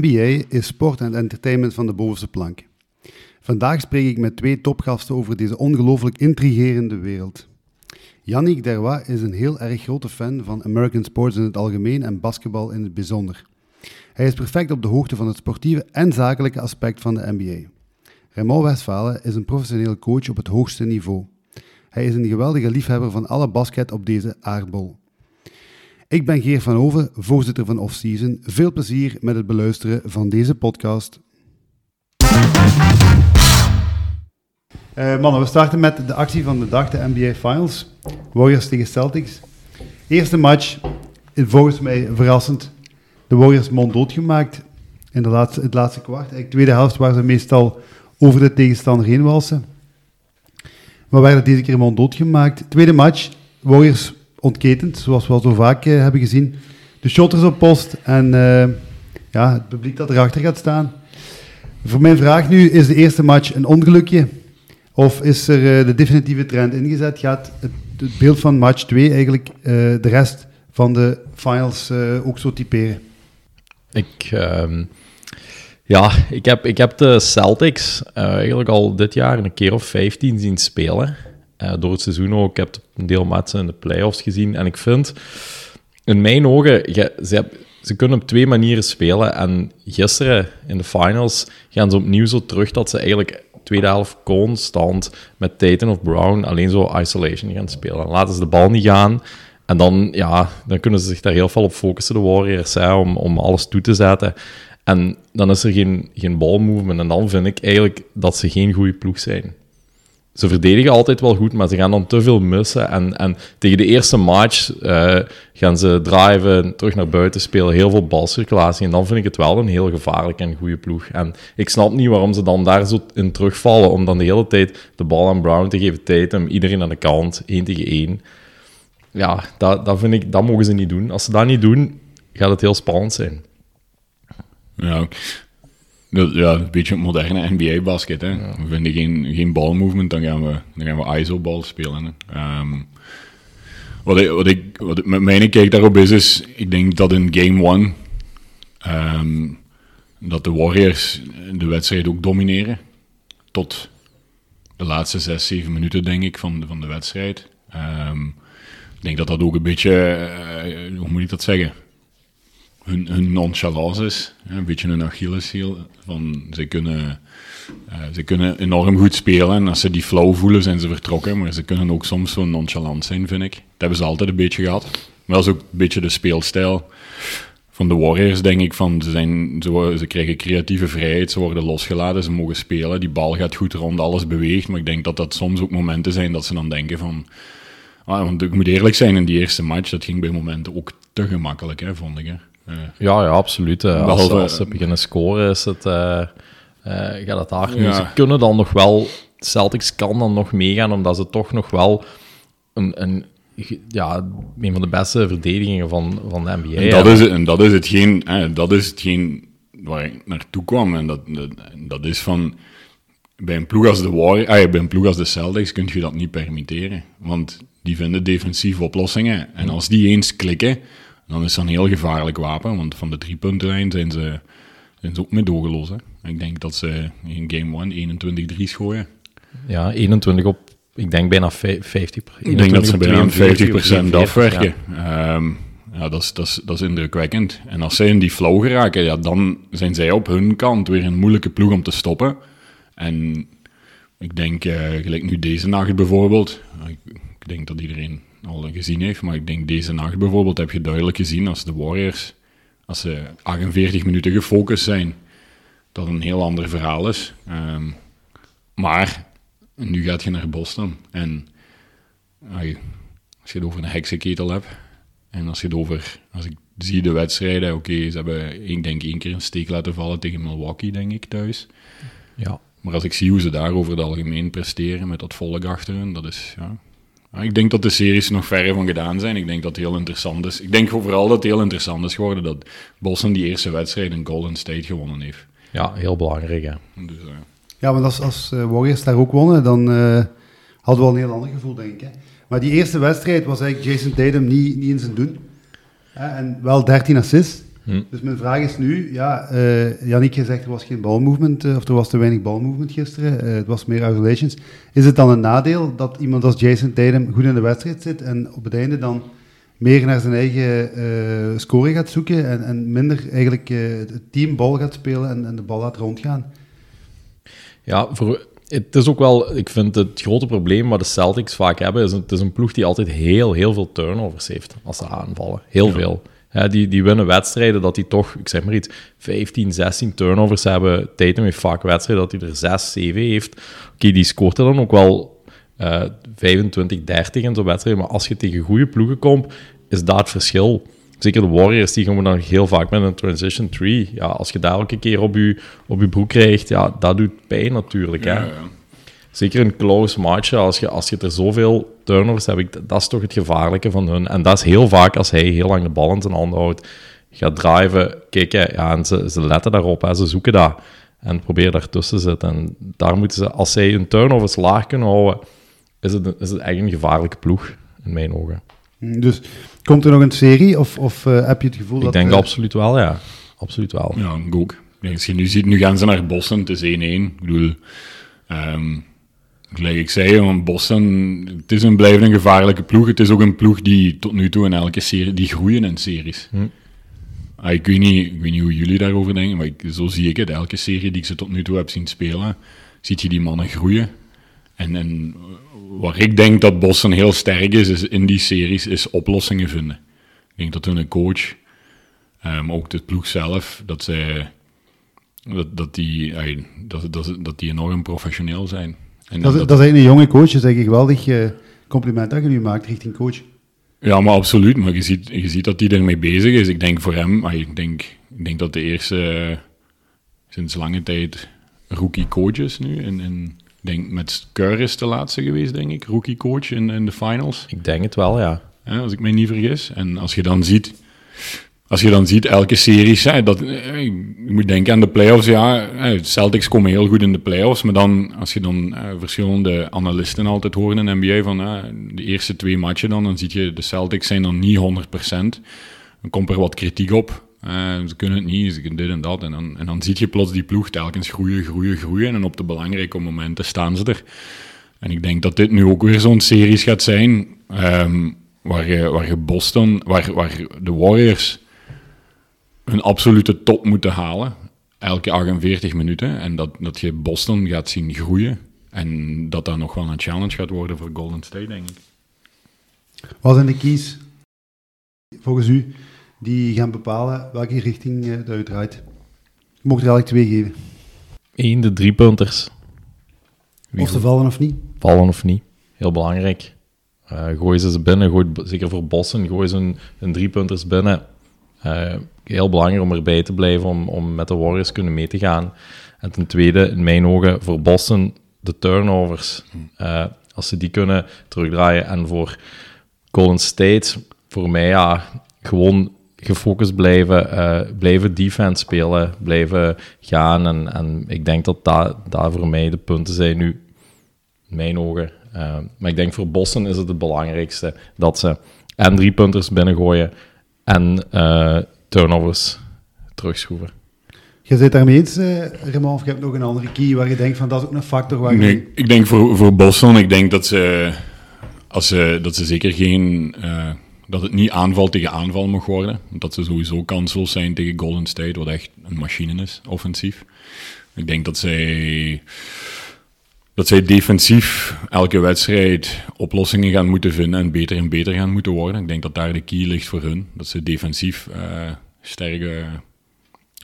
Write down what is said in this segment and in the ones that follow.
NBA is sport en entertainment van de bovenste plank. Vandaag spreek ik met twee topgasten over deze ongelooflijk intrigerende wereld. Yannick Derwa is een heel erg grote fan van American sports in het algemeen en basketbal in het bijzonder. Hij is perfect op de hoogte van het sportieve en zakelijke aspect van de NBA. Raymond Westphalen is een professioneel coach op het hoogste niveau. Hij is een geweldige liefhebber van alle basket op deze aardbol. Ik ben Geer van Hoven, voorzitter van Offseason. Veel plezier met het beluisteren van deze podcast. Uh, mannen, we starten met de actie van de dag, de NBA Finals. Warriors tegen Celtics. Eerste match, volgens mij verrassend. De Warriors mond doodgemaakt in de laatste, het laatste kwart. De tweede helft waar ze meestal over de tegenstander heen walsen. Maar werden deze keer mond doodgemaakt. Tweede match, Warriors ontketend, zoals we al zo vaak uh, hebben gezien. De shotters op post en uh, ja, het publiek dat erachter gaat staan. Voor mijn vraag nu, is de eerste match een ongelukje? Of is er uh, de definitieve trend ingezet? Gaat het, het beeld van match 2 eigenlijk de rest van de finals ook zo typeren? Ik... Ehm, ja, ik heb, ik heb de Celtics eigenlijk al dit jaar een keer of 15 zien spelen. Uh, door het seizoen ook. Ik heb een deel matchen in de playoffs gezien. En ik vind, in mijn ogen, ze, kunnen op twee manieren spelen. En gisteren in de finals gaan ze opnieuw zo terug dat ze eigenlijk tweede helft constant met Tatum of Brown alleen zo isolation gaan spelen. laten ze de bal niet gaan. En dan, ja, dan kunnen ze zich daar heel veel op focussen, de Warriors, hè, om, om alles toe te zetten. En dan is er geen, geen balmovement. En dan vind ik eigenlijk dat ze geen goede ploeg zijn ze verdedigen altijd wel goed, maar ze gaan dan te veel missen. En, en tegen de eerste match uh, gaan ze driven, terug naar buiten spelen, heel veel balcirculatie. En dan vind ik het wel een heel gevaarlijke en goede ploeg. En ik snap niet waarom ze dan daar zo in terugvallen, om dan de hele tijd de bal aan Brown te geven, tijd hem, iedereen aan de kant, één tegen één. Ja, dat, dat vind ik, dat mogen ze niet doen. Als ze dat niet doen, gaat het heel spannend zijn. Ja, ja, een beetje moderne NBA-basket. Hè. We vinden geen, geen balmovement, dan gaan we, dan gaan we ISO-bal spelen. Um, wat, ik, wat, ik, wat met mijn kijk daarop is, is ik denk dat in game one um, dat de Warriors de wedstrijd ook domineren. Tot de laatste 6, 7 minuten, denk ik, van, van de wedstrijd. Um, ik denk dat dat ook een beetje, uh, hoe moet ik dat zeggen? Hun, nonchalance is. Een beetje een Achilleshiel. Van, ze, kunnen, uh, ze kunnen enorm goed spelen. En als ze die flow voelen, zijn ze vertrokken. Maar ze kunnen ook soms zo nonchalant zijn, vind ik. Dat hebben ze altijd een beetje gehad. Maar dat is ook een beetje de speelstijl van de Warriors, denk ik. Van, ze, zijn, ze, ze krijgen creatieve vrijheid, ze worden losgelaten, ze mogen spelen. Die bal gaat goed rond, alles beweegt. Maar ik denk dat dat soms ook momenten zijn dat ze dan denken van... Ah, want ik moet eerlijk zijn, in die eerste match, dat ging bij momenten ook te gemakkelijk, hè, vond ik. Ja, ja, absoluut. Als, als, ze beginnen scoren, is het, uh, gaat het. Ja. Ze kunnen dan nog wel... Celtics kan dan nog meegaan, omdat ze toch nog wel een, een, ja, een van de beste verdedigingen van, van de NBA en dat Is, en dat is hetgeen, hè, dat is hetgeen waar ik naartoe kwam. En dat, dat, dat is van... Bij een ploeg als de Warriors, ah, bij een ploeg als de Celtics kun je dat niet permitteren. Want die vinden defensieve oplossingen. En als die eens klikken, dan is dat een heel gevaarlijk wapen, want van de drie puntenlijn zijn ze, zijn ze ook mee doorgeloos. Ik denk dat ze in game 1 21-3 schooien. Ja, 21 op, ik denk bijna 50. Ik denk dat ze bijna 50% afwerken. Ja. Um, ja, dat is, dat, is, dat is indrukwekkend. En als zij in die flow geraken, ja, dan zijn zij op hun kant weer een moeilijke ploeg om te stoppen. En ik denk, uh, gelijk nu deze nacht bijvoorbeeld, ik, ik denk dat iedereen al gezien heeft. Maar ik denk deze nacht bijvoorbeeld heb je duidelijk gezien als de Warriors, als ze 48 minuten gefocust zijn, dat een heel ander verhaal is. Um, maar nu gaat je naar Boston en als je het over een heksenketel hebt en als je het over, als ik zie de wedstrijden, oké, ze hebben ik denk één keer een steek laten vallen tegen Milwaukee, denk ik, thuis. Ja. Maar als ik zie hoe ze daar over het algemeen presteren met dat volk achter hun, dat is, ja, ik denk dat de series nog verre van gedaan zijn. Ik denk dat het heel interessant is. Ik denk vooral dat het heel interessant is geworden dat Boston die eerste wedstrijd in Golden State gewonnen heeft. Ja, heel belangrijk, hè. Dus, uh... Ja, want als, als uh, Warriors daar ook wonnen, dan uh, hadden we al een heel ander gevoel, denk ik. Hè? Maar die eerste wedstrijd was eigenlijk Jason Tatum niet, niet in zijn doen. Hè? En wel 13 assists. Hm. Dus mijn vraag is nu, ja, uh, Yannick, je zegt er was geen balmovement, uh, of er was te weinig balmovement gisteren, uh, het was meer isolations. Is het dan een nadeel dat iemand als Jason Tatum goed in de wedstrijd zit en op het einde dan meer naar zijn eigen uh, score gaat zoeken en, en minder eigenlijk uh, het team bal gaat spelen en, en, de bal laat rondgaan. Ja, voor, het is ook wel, ik vind het grote probleem wat de Celtics vaak hebben, is het is een ploeg die altijd heel, heel veel turnovers heeft als ze aanvallen. Heel ja. veel. Die, die winnen wedstrijden dat die toch, ik zeg maar iets, 15, 16 turnovers hebben. Tatum heeft vaak wedstrijden dat hij er 6, 7 heeft. Oké, die scoort dan ook wel uh, 25, 30 in zo'n wedstrijd. Maar als je tegen goede ploegen komt, is dat het verschil. Zeker de Warriors, die komen dan heel vaak met een transition tree. Ja, als je daar elke keer op je, op je broek krijgt, ja, dat doet pijn natuurlijk. Hè? Ja. Zeker een close match, als je, als je er zoveel turnovers hebt, dat is toch het gevaarlijke van hun. En dat is heel vaak als hij heel lang de bal in zijn handen houdt, gaat driven, kijken, ja, en ze, ze letten daarop, hè, ze zoeken dat. En proberen daartussen te zitten. En daar moeten ze, als zij hun turnovers laag kunnen houden, is het, is het echt een gevaarlijke ploeg, in mijn ogen. Dus komt er nog een serie, of, of uh, heb je het gevoel ik dat... Ik denk uh, absoluut wel, ja. Absoluut wel. Ja, ik ook. Als je nu ziet, nu gaan ze naar Boston, het is 1-1. Ik bedoel, um, gelijk ik zei, want Boston, het is een blijvende gevaarlijke ploeg. Het is ook een ploeg die tot nu toe in elke serie, die groeien in series. Hm. Ah, ik, weet niet, ik weet niet hoe jullie daarover denken, maar ik, zo zie ik het. Elke serie die ik ze tot nu toe heb zien spelen, ziet je die mannen groeien. En, en waar ik denk dat Boston heel sterk is, is in die series, is oplossingen vinden. Ik denk dat hun coach, um, ook de ploeg zelf, dat zij dat, dat, die, dat, dat, dat die enorm professioneel zijn. En dat, dat, dat is een jonge coach, dat is een geweldig uh, compliment dat je nu maakt richting coach. Ja, maar absoluut. Maar je ziet, je ziet dat hij ermee bezig is. Ik denk voor hem, ik denk, ik denk dat de eerste uh, sinds lange tijd rookie coach is nu. En, en denk met Keur is de laatste geweest, denk ik, rookie coach in, in de finals. Ik denk het wel, ja. ja. Als ik me niet vergis. En als je dan ziet, als je dan ziet elke serie, hè, dat, je moet denken aan de playoffs, ja, Celtics komen heel goed in de playoffs, maar dan, als je dan uh, verschillende analisten altijd hoort in de NBA van de eerste twee matchen dan, dan zie je de Celtics zijn dan niet 100%. Dan komt er wat kritiek op. Ze kunnen het niet, ze kunnen dit en dat. En dan, en dan zie je plots die ploeg telkens groeien, groeien, groeien. En op de belangrijke momenten staan ze er. En ik denk dat dit nu ook weer zo'n series gaat zijn, um, waar, je, waar je Boston, waar, waar de Warriors hun absolute top moeten halen. Elke 48 minuten. En dat, dat je Boston gaat zien groeien. En dat dat nog wel een challenge gaat worden voor Golden State, denk ik. Wat zijn de keys, volgens u, die gaan bepalen welke richting uh, het uitdraait? Je mocht er eigenlijk twee geven. Eén, de drie punters. Wie of ze vallen of niet? Vallen of niet. Heel belangrijk. Uh, gooi ze ze binnen, gooi, zeker voor Boston, gooi ze een, een drie punters binnen. Uh, heel belangrijk om erbij te blijven, om, om met de Warriors kunnen mee te gaan. En ten tweede, in mijn ogen, voor Boston de turnovers. Uh, als ze die kunnen terugdraaien. En voor Golden State, voor mij ja, gewoon gefocust blijven, uh, blijven defense spelen, blijven gaan. En, en ik denk dat daar da voor mij de punten zijn nu, in mijn ogen. Uh, maar ik denk voor Boston is het het belangrijkste dat ze en drie punters binnengooien en turnovers terugschroeven. Je zit daarmee eens, uh, Raymond, of je hebt nog een andere key waar je denkt van dat is ook een factor waar nee, je... Ik denk voor, voor Boston, ik denk dat ze, als ze, dat ze zeker geen... Uh, dat het niet aanval tegen aanval mag worden. Dat ze sowieso kansloos zijn tegen Golden State, wat echt een machine is, offensief. Ik denk dat zij, dat zij defensief elke wedstrijd oplossingen gaan moeten vinden en beter en beter gaan moeten worden. Ik denk dat daar de key ligt voor hun. Dat ze defensief uh,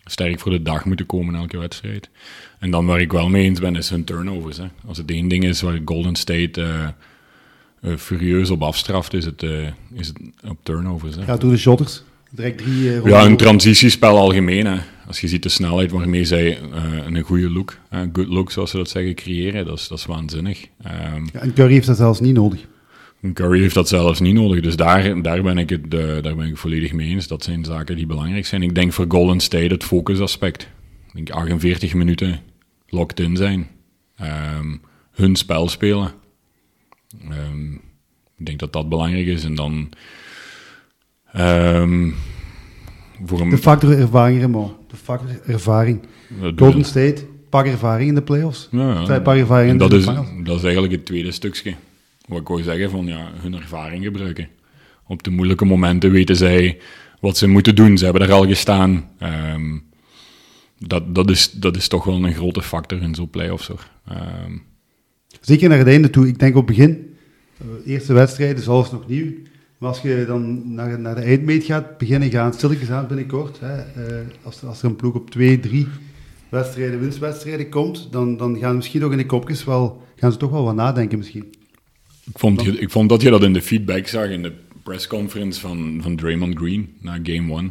sterk, voor de dag moeten komen elke wedstrijd. En dan waar ik wel mee eens ben, is hun turnovers. Hè. Als het één ding is waar Golden State... Uh, furieus op afstraft, is het, is het op turnovers. Hè. Ja, door de shotters. Direct drie... Uh, ja, een transitiespel algemeen. Hè. Als je ziet de snelheid waarmee zij een goede look, good look zoals ze dat zeggen, creëren, dat is, dat is waanzinnig. Um, ja, en Curry heeft dat zelfs niet nodig. Curry heeft dat zelfs niet nodig, dus daar, daar, ben ik het, daar ben ik volledig mee eens. Dat zijn zaken die belangrijk zijn. Ik denk voor Golden State het focusaspect. Ik denk 48 minuten locked in zijn. Um, hun spel spelen. Um, ik denk dat dat belangrijk is. En dan, um, voor hem... De factor ervaring, Raymond. De factor ervaring. Golden State, pak ervaring in de playoffs. Ja, ja. Zij pak ervaring in dat de is, finals. dat is eigenlijk het tweede stukje. Wat ik wou zeggen, van ja, hun ervaring gebruiken. Op de moeilijke momenten weten zij wat ze moeten doen. Ze hebben er al gestaan. Ehm, dat, dat, is, dat is toch wel een grote factor in zo'n playoffs. Hoor. Ehm, Zeker naar het einde toe. Ik denk op het begin, eh, eerste wedstrijd is alles nog nieuw. Maar als je dan naar, naar de eindmeet gaat, beginnen gaan stilletjes aan binnenkort. Hè, eh, als, er, als er een ploeg op twee, drie wedstrijden, winstwedstrijden komt, dan, dan gaan misschien nog in de kopjes wel, gaan ze toch wel wat nadenken misschien. ik, vond, ik vond dat je dat in de feedback zag in de pressconference van, van Draymond Green na game one.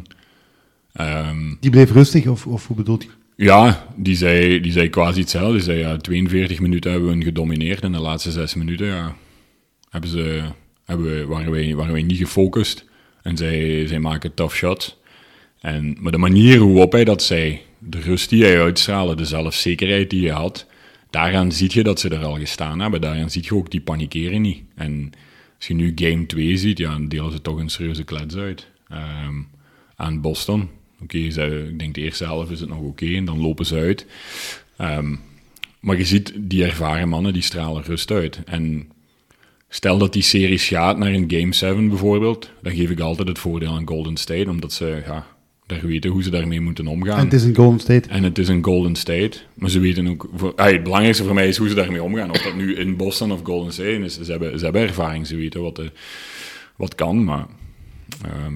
Ehm, Die bleef rustig, of, of hoe bedoelt je? Ja, die zei, die zei quasi hetzelfde. Die zei, ja, 42 minuten hebben we gedomineerd en de laatste zes minuten ja, hebben ze, hebben waren, wij, waren niet gefocust. En zij, zij maken tough shots. En, maar de manier waarop hij dat zei, de rust die hij uitstraalde, de zelfzekerheid die hij had, daaraan zie je dat ze er al gestaan hebben. Daaraan zie je ook die panikeren niet. En als je nu game 2 ziet, ja, dan delen ze toch een serieuze klets uit. Ehm, aan Boston. Oké, ze- ik denk de eerste helft is het nog oké en dan lopen ze uit. Ehm, maar je ziet, die ervaren mannen, die stralen rust uit. En stel dat die series gaat naar een Game 7 bijvoorbeeld, dan geef ik altijd het voordeel aan Golden State, omdat ze ja, daar weten hoe ze daarmee moeten omgaan. En het is een Golden State. En het is een Golden State, maar ze weten ook... Voor, ah, het belangrijkste voor mij is hoe ze daarmee omgaan. Of dat nu in Boston of Golden State is. Ze hebben, ze hebben ervaring, ze weten wat, de, wat kan, maar... ehm,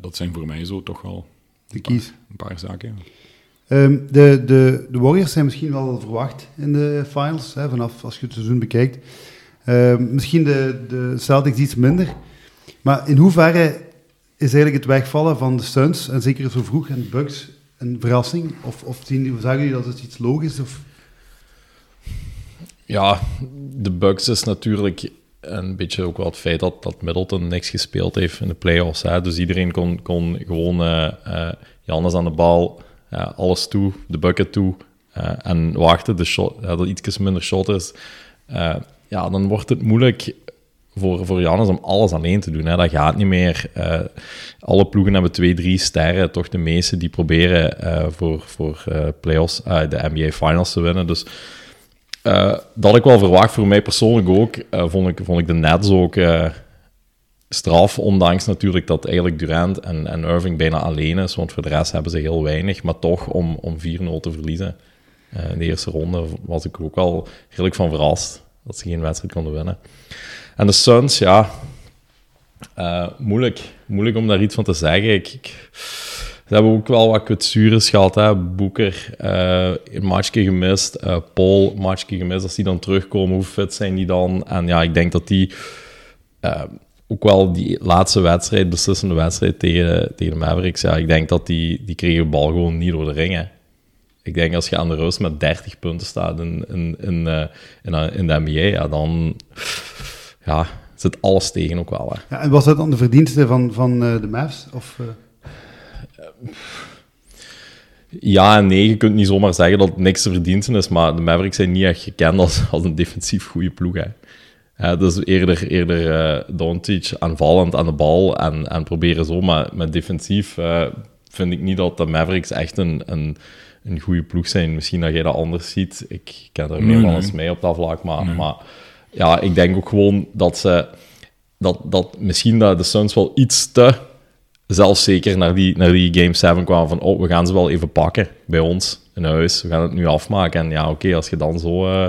dat zijn voor mij zo toch wel De kies. een paar zaken. ja. Ehm, de, de, de Warriors zijn misschien wel verwacht in de finals, hè, vanaf als je het seizoen bekijkt. Ehm, misschien de, de Celtics iets minder. Maar in hoeverre is eigenlijk het wegvallen van de Suns, en zeker zo vroeg, en Bucks, een verrassing? Of, of zien, zagen jullie dat het iets logisch Ja, de Bucks is natuurlijk een beetje ook wel het feit dat, dat Middleton niks gespeeld heeft in de playoffs. Hè. Dus iedereen kon, kon gewoon eh eh, Jannes aan de bal, eh, alles toe, de bucket toe. eh, en wachten de shot, dat iets minder shot is. Ja, dan wordt het moeilijk voor, voor Jannes om alles alleen te doen. Hè. Dat gaat niet meer. Eh, alle ploegen hebben twee, drie sterren. Toch de meeste die proberen eh, voor, voor eh, playoffs, de NBA Finals te winnen. Dus dat ik wel verwacht voor mij persoonlijk ook. vond, ik, vond ik de Nets ook straf. Ondanks natuurlijk dat eigenlijk Durant en, en Irving bijna alleen is. Want voor de rest hebben ze heel weinig. Maar toch om, om 4-0 te verliezen in de eerste ronde was ik ook wel redelijk van verrast. Dat ze geen wedstrijd konden winnen. En de Suns, ja. eh, moeilijk. Moeilijk om daar iets van te zeggen. Ik, ik- ze hebben ook wel wat kwetsures gehad. Hè. Boeker, eh een matchje gemist. eh Paul, een matchje gemist. Als die dan terugkomen, hoe fit zijn die dan? En ja, ik denk dat die ook wel die laatste wedstrijd, beslissende wedstrijd tegen, tegen de Mavericks, ja, ik denk dat die, die kregen de bal gewoon niet door de ringen. Ik denk als je aan de rust met 30 punten staat in, in, in, eh, in, eh, in de NBA, ja, dan ja, zit alles tegen ook wel. Hè. ja, en was dat dan de verdienste van, van eh, de Mavs? Of, Ja en nee, je kunt niet zomaar zeggen dat het niks te verdiensten is, maar de Mavericks zijn niet echt gekend als, als een defensief goede ploeg. Hè. Ja, dus eerder, eerder eh Doncic aanvallend aan de bal en, en proberen zo, maar met defensief vind ik niet dat de Mavericks echt een, een, een goede ploeg zijn. Misschien dat jij dat anders ziet. Ik ken er meer van eens mee op dat vlak, maar, maar ja, ik denk ook gewoon dat ze dat, dat misschien dat de Suns wel iets te zelfzeker naar die, naar die Game 7 kwamen van oh, we gaan ze wel even pakken bij ons in huis. We gaan het nu afmaken. En ja, oké, als je dan zo... eh,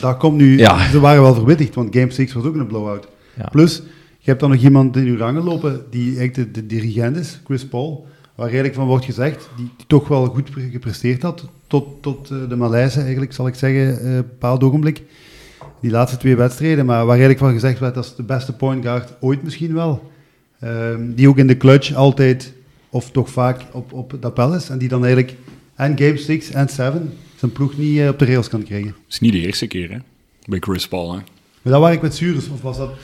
dat komt nu, Ja. ze waren wel verwittigd, want Game 6 was ook een blowout. Ja. Plus, je hebt dan nog iemand in uw rangen lopen die eigenlijk de, de dirigent is, Chris Paul, waar eigenlijk van wordt gezegd, die, die toch wel goed pre- gepresteerd had, tot, tot eh, de Maleise eigenlijk, zal ik zeggen, eh, een bepaald ogenblik. Die laatste twee wedstrijden, maar waar eigenlijk van gezegd werd, dat is de beste point guard ooit misschien wel. Ehm, die ook in de clutch altijd, of toch vaak, op, op het appel is. En die dan eigenlijk en Game 6 en 7 zijn ploeg niet eh, op de rails kan krijgen. Het is niet de eerste keer, hè? Bij Chris Paul, hè? Maar dat waren kwetsures, of was dat...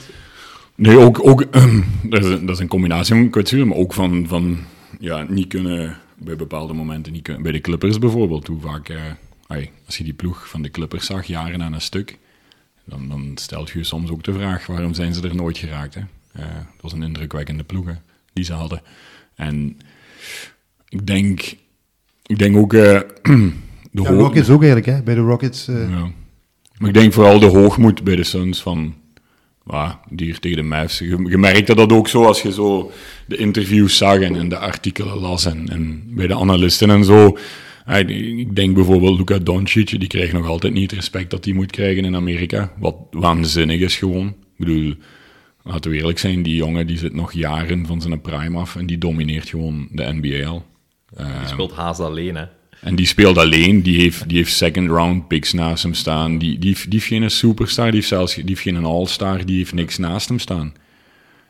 Nee, ook, ook dat, is een, dat is een combinatie van kwetsuren, maar ook van, van ja, niet kunnen bij bepaalde momenten niet kunnen. Bij de Clippers bijvoorbeeld, hoe vaak, eh, ai, als je die ploeg van de Clippers zag, jaren aan een stuk, dan, dan stelt je je soms ook de vraag, waarom zijn ze er nooit geraakt? Hè? Eh, het was een indrukwekkende ploeg hè, die ze hadden. En ik denk, ik denk ook... eh, de Ja, Rockets ook eigenlijk, hè. Bij de Rockets... eh, ja. Maar ik denk vooral de hoogmoed bij de Suns van... ah, die tegen de Mavs. Je, je merkte dat ook zo als je zo de interviews zag en, de artikelen las en, bij de analisten en zo. Ik- denk bijvoorbeeld Luka Doncic, die krijgt nog altijd niet het respect dat hij moet krijgen in Amerika. Wat waanzinnig is gewoon. Ik bedoel, laten we eerlijk zijn, die jongen die zit nog jaren van zijn prime af en die domineert gewoon de NBA al. Die speelt haast alleen, hè. En die speelt alleen, die heeft, die heeft second round picks naast hem staan. Die, die, heeft- die heeft geen superstar, die heeft zelfs die heeft geen all-star, die heeft niks naast hem staan.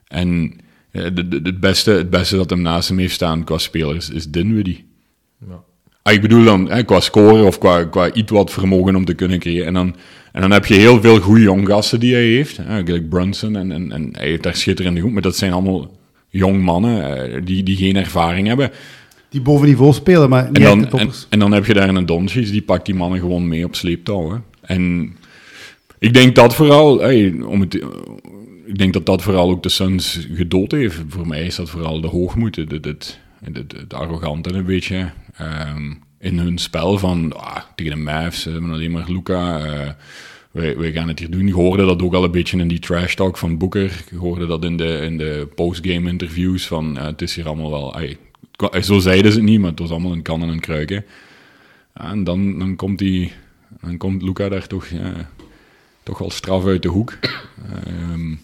En eh, de, de- het, beste, het beste dat hem naast hem heeft staan qua speler is, Dinwiddie. Ja. Ah, ik bedoel dan hè, qua scoren of qua, qua iets wat vermogen om te kunnen creëren. En dan, en dan heb je heel veel goede jonggasten die hij heeft. Hè, gelijk Brunson en, en, en hij heeft daar schitterende goed. Maar dat zijn allemaal jong mannen eh, die, die geen ervaring hebben. Die boven niveau spelen, maar niet En dan, de en, toppers. en dan heb je daar een Doncic, die pakt die mannen gewoon mee op sleeptouw. Hè. En ik denk dat vooral, hey, om het, ik denk dat dat vooral ook de Suns gedood heeft. Voor mij is dat vooral de hoogmoed, het, het, het, het, arrogante een beetje ehm, in hun spel van ah, tegen de Mavs, hebben alleen maar Luca. eh, wij, wij gaan het hier doen. Je hoorde dat ook al een beetje in die trash talk van Boeker. Je hoorde dat in de, in de postgame interviews van eh, het is hier allemaal wel... ay, zo zeiden ze het niet, maar het was allemaal een kan en een kruiken. En dan, dan komt die, dan komt Luca daar toch, ja, toch wel straf uit de hoek. Ehm,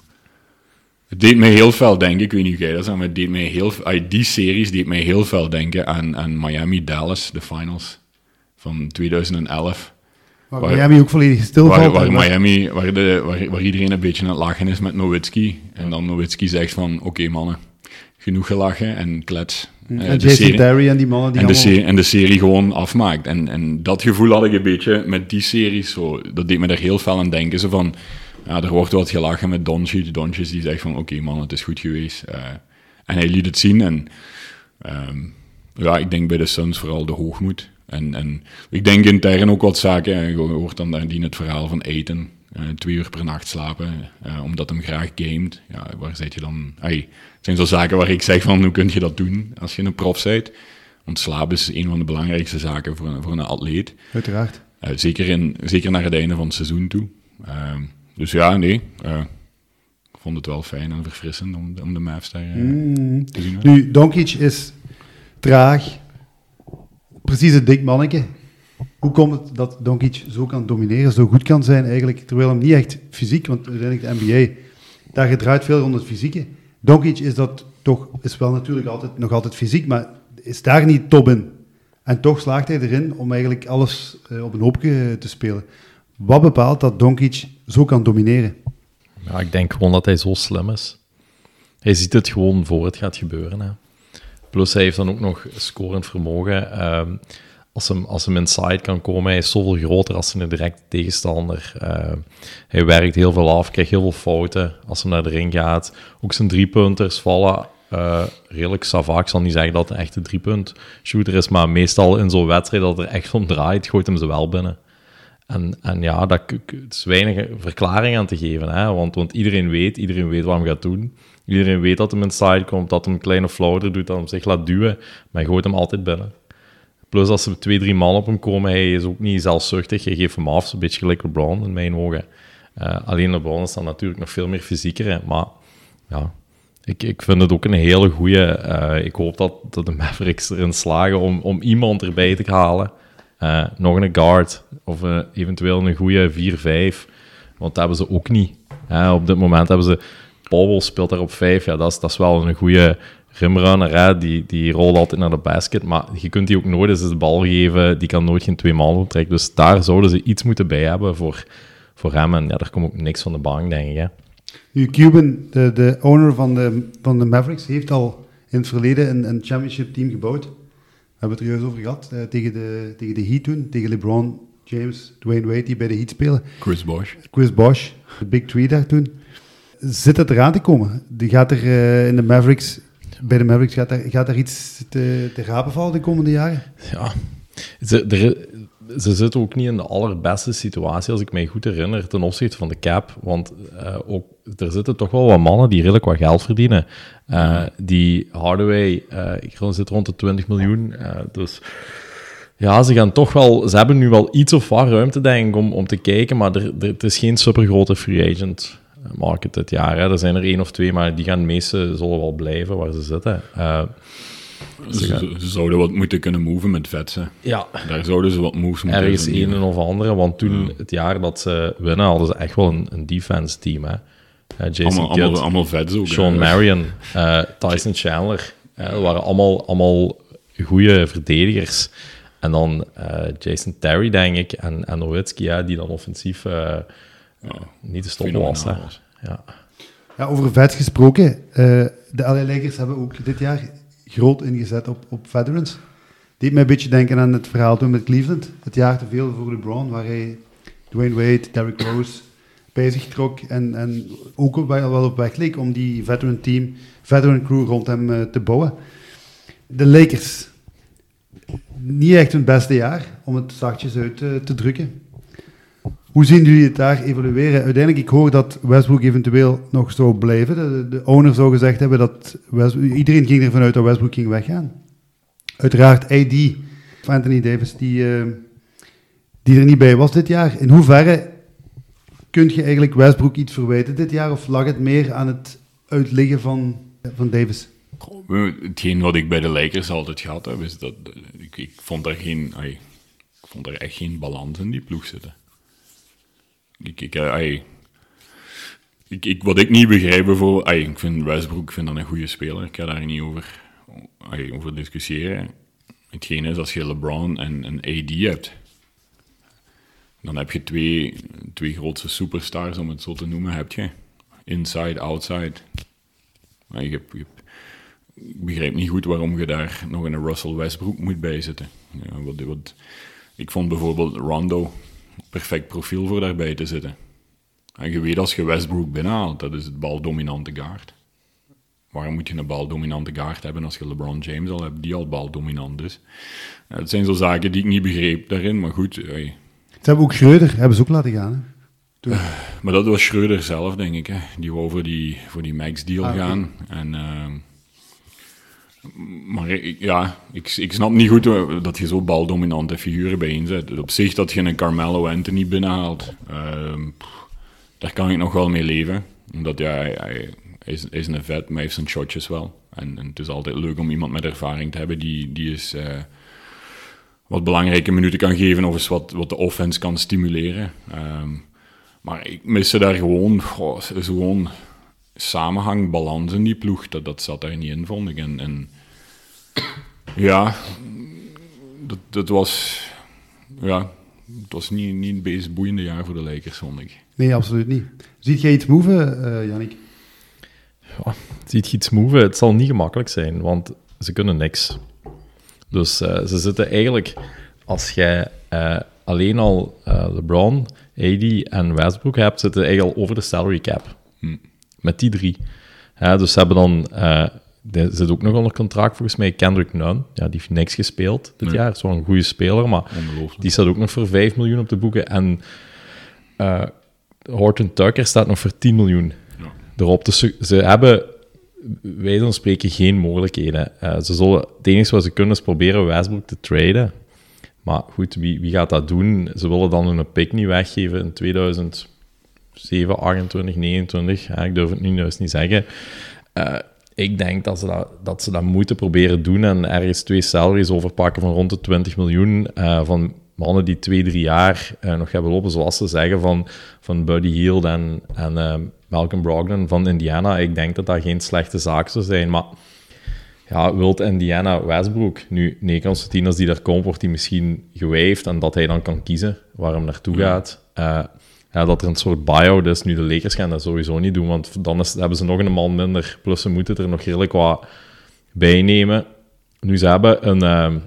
het deed mij heel veel denken, ik weet niet hoe jij dat zegt, maar het deed mij heel, die series deed mij heel veel denken aan, aan Miami-Dallas, de finals van 2011. Maar waar- Miami ook volledig stilvalt. Waar, waar Miami, waar, de, waar, waar iedereen een beetje aan het lachen is met Nowitzki. En dan Nowitzki zegt van, oké mannen, genoeg gelachen en klets. Eh, en Jason serie- Terry en die mannen die en de, serie, en de serie gewoon afmaakt. En, en dat gevoel had ik een beetje met die series. Zo, dat deed me er heel veel aan denken. Zo van, ja, er wordt wat gelachen met Doncic. Doncic die zegt van, oké man, het is goed geweest. Eh, en hij liet het zien. En ehm, ja, ik denk bij de Suns vooral de hoogmoed. En, en ik denk intern ook wat zaken. Je hoort dan daardien het verhaal van eten. Eh, twee uur per nacht slapen, eh, omdat hem graag gamet. Ja, waar zit je dan? Het zijn zo zaken waar ik zeg van, hoe kun je dat doen als je een prof bent? Want slaap is een van de belangrijkste zaken voor een, voor een atleet. Uiteraard. Eh, zeker, in, zeker naar het einde van het seizoen toe. Ehm, dus ja, nee. ik vond het wel fijn en verfrissend om, om de Mavs daar Mm. te zien. Nu, Doncic is traag. Precies een dik manneke. Hoe komt het dat Doncic zo kan domineren, zo goed kan zijn eigenlijk, terwijl hem niet echt fysiek, want uiteindelijk de NBA, daar gedraait veel rond het fysieke. Doncic is dat toch, is wel natuurlijk altijd, nog altijd fysiek, maar is daar niet top in. En toch slaagt hij erin om eigenlijk alles eh, op een hoopje te spelen. Wat bepaalt dat Doncic zo kan domineren? Ja, ik denk gewoon dat hij zo slim is. Hij ziet het gewoon voor het gaat gebeuren. Hè. Plus hij heeft dan ook nog scorend vermogen. Ehm, als, hem, als hem inside kan komen, hij is zoveel groter als een directe tegenstander. Ehm, hij werkt heel veel af, krijgt heel veel fouten als hij naar de ring gaat. Ook zijn driepunters vallen eh, redelijk. Ik zal niet zeggen dat het een echte driepunt shooter is, maar meestal in zo'n wedstrijd dat er echt om draait, gooit hem ze wel binnen. En, en ja, dat het is weinig verklaring aan te geven, hè? Want, want iedereen weet, iedereen weet wat hij gaat doen. Iedereen weet dat hem inside komt, dat hij een kleine floater doet, dat hem zich laat duwen, maar hij gooit hem altijd binnen. Plus als er twee, drie man op hem komen, hij is ook niet zelfzuchtig, hij geeft hem af, een beetje gelijk LeBron in mijn ogen. Eh, alleen LeBron is dan natuurlijk nog veel meer fysieker, maar ja, ik, ik vind het ook een hele goeie. eh, ik hoop dat, dat de Mavericks erin slagen om, om iemand erbij te halen. Eh, nog een guard of eventueel een goede 4-5. Want dat hebben ze ook niet. Op dit moment hebben ze... Powell speelt daar op 5. Ja, dat is, dat is wel een goede Hè. Die, die rolt altijd naar de basket. Maar je kunt die ook nooit eens de bal geven. Die kan nooit geen twee man optrekken. Dus daar zouden ze iets moeten bij hebben voor, voor hem. En ja, daar komt ook niks van de bank, denk ik. Hè. Nu, Cuban, de, de owner van de, van de Mavericks, heeft al in het verleden een, een championship team gebouwd. We hebben het er juist over gehad. eh, tegen, de, tegen de Heat toen. Tegen LeBron James, Dwayne Wade, die bij de Heat spelen. Chris Bosh. Chris Bosh, de Big Three daar toen. Zit het eraan te komen? Die gaat er eh, in de Mavericks, bij de Mavericks, gaat daar, gaat iets te, te rapen vallen de komende jaren? Ja, Ze- ze zitten ook niet in de allerbeste situatie, als ik mij goed herinner, ten opzichte van de cap. Want uh, ook, er zitten toch wel wat mannen die redelijk wat geld verdienen. Uh, die Hardaway, uh, ik zit rond de 20 miljoen. dus ja, ze gaan toch wel... Ze hebben nu wel iets of wat ruimte, denk ik, om, om te kijken. Maar er, er, het is geen supergrote free agent market dit jaar. Hè. Er zijn er één of twee, maar die gaan de meeste zullen wel blijven waar ze zitten. Ze, ze, zouden wat moeten kunnen moven met vetsen. Ja. Daar zouden ze wat moves moeten Ergens een of andere, want toen, het jaar dat ze winnen, hadden ze echt wel een, een defense team. Hè. Uh, Jason allemaal, Kidd, allemaal, allemaal vets ook. Sean hè. Marion, uh, Tyson Chandler. Dat waren allemaal, allemaal goede verdedigers. En dan Jason Terry, denk ik, en, en Nowitzki, ja, die dan offensief ja, niet te stoppen was. Hè. Ja. Ja, over vets gesproken, de LA Lakers hebben ook dit jaar groot ingezet op, op veterans. Deed mij een beetje denken aan het verhaal toen met Cleveland. Het jaar te veel voor LeBron, waar hij Dwayne Wade, Derrick Rose bij zich trok en, en ook wel op weg leek om die veteran team, veteran crew rond hem uh, te bouwen. De Lakers, niet echt hun beste jaar, om het zachtjes uit uh, te drukken. Hoe zien jullie het daar evolueren? Uiteindelijk, ik hoor dat Westbrook eventueel nog zou blijven. De, de owner zou gezegd hebben dat Westbrook, iedereen ging ervan uit dat Westbrook ging weggaan. Uiteraard AD, Anthony Davis, die, uh, die er niet bij was dit jaar. In hoeverre kun je eigenlijk Westbrook iets verwijten dit jaar? Of lag het meer aan het uitliggen van, van Davis? Hetgeen wat ik bij de Lakers altijd gehad heb, is dat ik, ik vond er geen, ik vond er echt geen balans in die ploeg zitten. Ik, ik, ik, ik, wat ik niet begrijp ay, ik vind Westbrook vind dat een goede speler, ik ga daar niet over, over discussiëren. Hetgeen is, als je LeBron en, en AD hebt, dan heb je twee, twee grootste superstars, om het zo te noemen, heb je. Inside, outside. Maar ik begrijp niet goed waarom je daar nog een Russell Westbrook moet bijzetten. Ja, wat, ik vond bijvoorbeeld Rondo perfect profiel voor daarbij te zitten. En je weet als je Westbrook binnenhaalt, dat is het baldominante guard. Waarom moet je een baldominante guard hebben als je LeBron James al hebt, die al baldominant is? Ja, het zijn zo zaken die ik niet begreep daarin, maar goed. Hey. Ze hebben ook Schreuder, hebben ze ook laten gaan. Hè? Uh, maar dat was Schreuder zelf, denk ik. Hè. Die wou voor die, voor die max-deal ah, gaan. Okay. En... Uh, maar ja, ik, ik snap niet goed dat je zo baldominante figuren bijeenzet. Op zich dat je een Carmelo Anthony binnenhaalt, pff, daar kan ik nog wel mee leven. Omdat ja, hij, is, is een vet, maar hij heeft zijn shotjes wel. En, het is altijd leuk om iemand met ervaring te hebben die, die is, uh, wat belangrijke minuten kan geven of eens wat, wat de offense kan stimuleren. Um, maar ik miste daar gewoon, goh, is gewoon samenhang, balans in die ploeg. Dat, dat zat daar niet in, vond ik. En, en ja, dat, dat was, ja, het was niet, niet het meest boeiende jaar voor de Lakers, vond ik. Nee, absoluut niet. Ziet jij iets moven, uh, Yannick? Ja, ziet je iets moven? Het zal niet gemakkelijk zijn, want ze kunnen niks. Dus uh, ze zitten eigenlijk, als jij uh, alleen al LeBron, AD en Westbrook hebt, zitten eigenlijk al over de salary cap. Hm. Met die drie. Ja, dus ze hebben dan er zit ook nog onder contract volgens mij. Kendrick Nunn, ja, die heeft niks gespeeld dit nee. jaar. Is wel een goede speler, maar die staat ook nog voor 5 miljoen op de boeken. En uh, Horton Tucker staat nog voor 10 miljoen ja. erop. Dus ze, ze hebben, wij dan spreken, geen mogelijkheden. Uh, ze zullen, het enige wat ze kunnen is proberen Westbrook te traden. Maar goed, wie, wie gaat dat doen? Ze willen dan hun pick niet weggeven in 2007, 28, 29. Ja, ik durf het nu juist niet zeggen. Uh, ik denk dat ze dat, dat ze dat moeten proberen doen en ergens twee salaries overpakken van rond de 20 miljoen uh, van mannen die twee, drie jaar uh, nog hebben lopen, zoals ze zeggen, van, van Buddy Hield en, en Malcolm Brogdon van Indiana. Ik denk dat dat geen slechte zaak zou zijn, maar ja, wilt Indiana Westbrook nu, nee, Constantine, als die daar komt, wordt hij misschien gewijfd en dat hij dan kan kiezen waar hem naartoe gaat. Uh, ja, dat er een soort buyout is. Nu, de Lakers gaan dat sowieso niet doen, want dan hebben ze nog een man minder. Plus ze moeten er nog redelijk wat bij nemen. Nu, ze hebben een... Uh,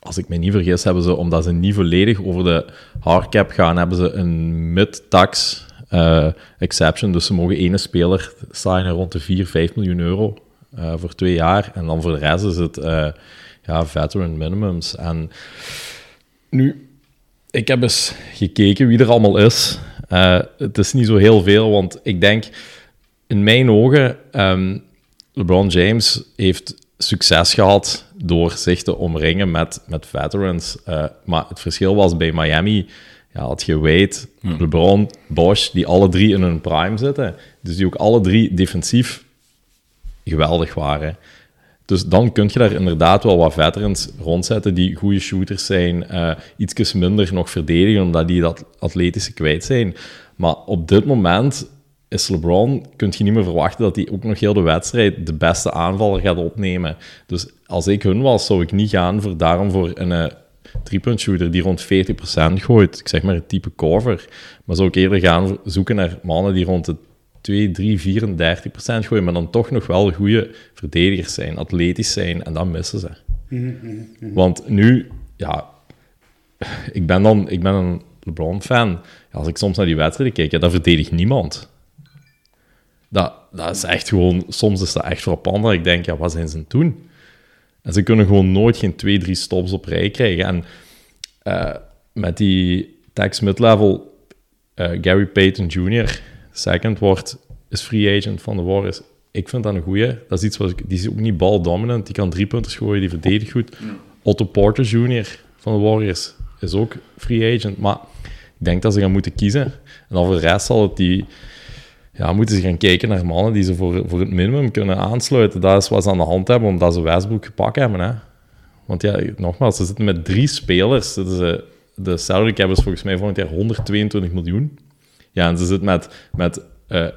als ik me niet vergis, hebben ze, omdat ze niet volledig over de hardcap gaan, hebben ze een mid-tax uh, exception. Dus ze mogen ene speler signen rond de 4, 5 miljoen euro uh, voor twee jaar. En dan voor de rest is het uh, ja, veteran minimums. En nu, ik heb eens gekeken wie er allemaal is. Uh, het is niet zo heel veel, want ik denk, in mijn ogen, um, LeBron James heeft succes gehad door zich te omringen met, met veterans. Uh, maar het verschil was bij Miami, ja, had je Wade, LeBron, Bosch, die alle drie in hun prime zitten. Dus die ook alle drie defensief geweldig waren. Dus dan kun je daar inderdaad wel wat veterans rondzetten die goede shooters zijn, uh, iets minder nog verdedigen, omdat die dat atletische kwijt zijn. Maar op dit moment is LeBron, kun je niet meer verwachten dat hij ook nog heel de wedstrijd de beste aanvaller gaat opnemen. Dus als ik hun was, zou ik niet gaan voor, daarom voor een uh, driepunt shooter die rond 40% gooit. Ik zeg maar het type cover. Maar zou ik eerder gaan zoeken naar mannen die rond de 2, 3, 34 procent gooien, maar dan toch nog wel goede verdedigers zijn, atletisch zijn, en dan missen ze. Want nu, ja, ik ben dan ik ben een LeBron-fan. als ik soms naar die wedstrijden kijk, ja, dan verdedigt niemand. Dat, dat is echt gewoon, soms is dat echt frappant dat ik denk, ja, wat zijn ze doen? En ze kunnen gewoon nooit geen twee, drie stops op rij krijgen. En uh, met die tax mid-level, uh, Gary Payton Jr., second wordt, is free agent van de Warriors. Ik vind dat een goeie. Dat is iets wat ik, die is ook niet baldominant. Die kan drie punten gooien, die verdedigt goed. Otto Porter Jr. van de Warriors is ook free agent. Maar ik denk dat ze gaan moeten kiezen. En dan voor de rest zal het die... Ja, moeten ze gaan kijken naar mannen die ze voor, voor het minimum kunnen aansluiten. Dat is wat ze aan de hand hebben, omdat ze Westbrook gepakt hebben. Hè. Want ja, nogmaals, ze zitten met drie spelers. De, de salary cap is volgens mij volgend jaar 122 miljoen. Ja, en ze zit met, met uh, eh,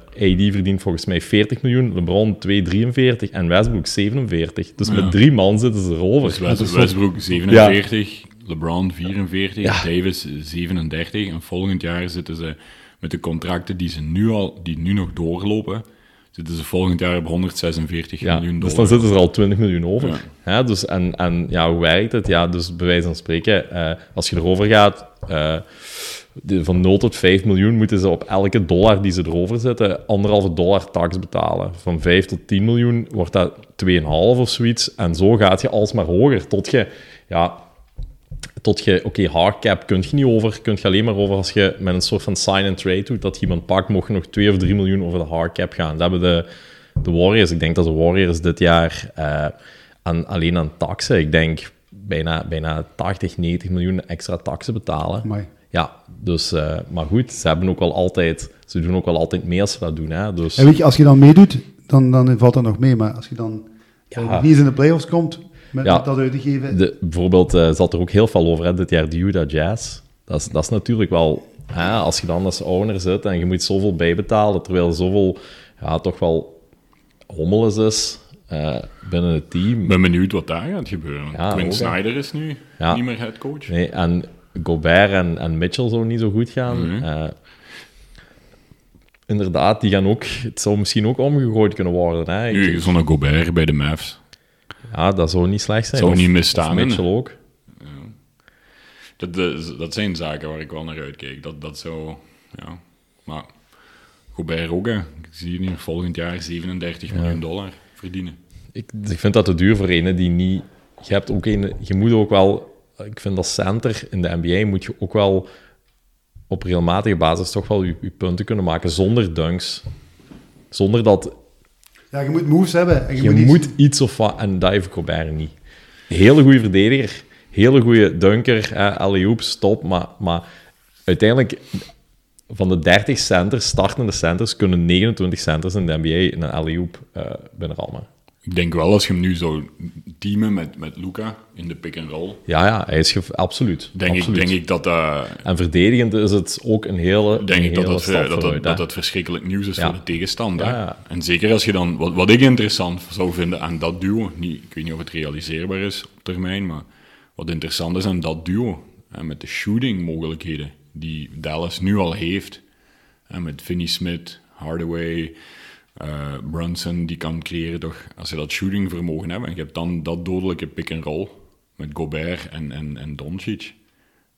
AD verdient volgens mij 40 miljoen, LeBron 243 en Westbrook 47. Dus met drie man zitten ze erover. Dus Westbrook 47, LeBron 44, Davis 37. En volgend jaar zitten ze met de contracten die, ze nu, al, die nu nog doorlopen, zitten ze volgend jaar op 146 miljoen dollar. Dus dan zitten ze er al 20 miljoen over. Ja. dus, en, en ja, hoe werkt het? Ja, dus bij wijze van spreken, uh, als je erover gaat... Uh, van 0 tot 5 miljoen moeten ze op elke dollar die ze erover zetten, anderhalve dollar tax betalen. Van 5 tot 10 miljoen wordt dat 2,5 of zoiets. En zo gaat je alsmaar hoger, tot je, ja, tot je, oké, okay, hardcap kun je niet over, kun je alleen maar over als je met een soort van sign-and-trade doet, dat iemand pakt, mocht nog 2 of 3 miljoen over de hardcap gaan. Dat hebben de, de Warriors, ik denk dat de Warriors dit jaar uh, aan, alleen aan taxen, ik denk bijna, bijna 80, 90 miljoen extra taxen betalen. Ja, dus, uh, maar goed, ze hebben ook wel altijd, ze doen ook wel altijd mee als ze dat doen. Hè, dus... En weet je, als je dan meedoet, dan, dan valt dat nog mee. Maar als je dan ja. niet eens in de playoffs komt, met, ja, met dat uit te geven... De, bijvoorbeeld uh, zat er ook heel veel over, hè, dit jaar de Utah Jazz. Dat is, dat is natuurlijk wel... Hè, als je dan als owner zit en je moet zoveel bijbetalen, terwijl er zoveel ja, toch wel hommeles is uh, binnen het team. Ik ben benieuwd wat daar gaat gebeuren. Ja, Quinn Snyder is nu niet meer headcoach. Nee, en Gobert en, en Mitchell zo niet zo goed gaan. Mhm. Eh, inderdaad, die gaan ook... Het zou misschien ook omgegooid kunnen worden. Hè. Zo'n Gobert bij de Mavs. Ja, dat zou niet slecht zijn. Zou niet misstaan. Mitchell ook. Ja. Dat, dat, dat, zijn zaken waar ik wel naar uitkijk. Dat, dat zou... Ja. Maar Gobert ook, hè. Ik zie hier volgend jaar 37 miljoen dollar verdienen. Ik, ik vind dat te duur voor een die niet... Je, hebt ook een, je moet ook wel ik vind als center in de NBA moet je ook wel op regelmatige basis toch wel je, punten kunnen maken zonder dunks. Zonder dat... Ja, je moet moves hebben. En je, moet, iets... of wat, en dat heeft Gobert niet. Hele goede verdediger, hele goede dunker, alley stop, maar, maar uiteindelijk van de 30 centers, startende centers, kunnen 29 centers in de NBA een alley-oop uh, binnenrammen. Ik denk wel als je hem nu zou teamen met, met Luca in de pick-and-roll. Ja, ja, hij is absoluut. Denk, absoluut. Ik, denk ik dat dat... En verdedigend is het ook een hele Denk ik dat dat, dat, dat, dat, verschrikkelijk nieuws is voor de tegenstander. Ja, en zeker als je dan... Wat, wat ik interessant zou vinden aan dat duo... Niet, ik weet niet of het realiseerbaar is op termijn, maar wat interessant is aan dat duo... En met de shooting mogelijkheden die Dallas nu al heeft... En met Finney Smith, Hardaway... Uh, Brunson die kan creëren toch, als je dat shooting vermogen hebt, en je hebt dan dat dodelijke pick-and-roll met Gobert en, en, en Doncic,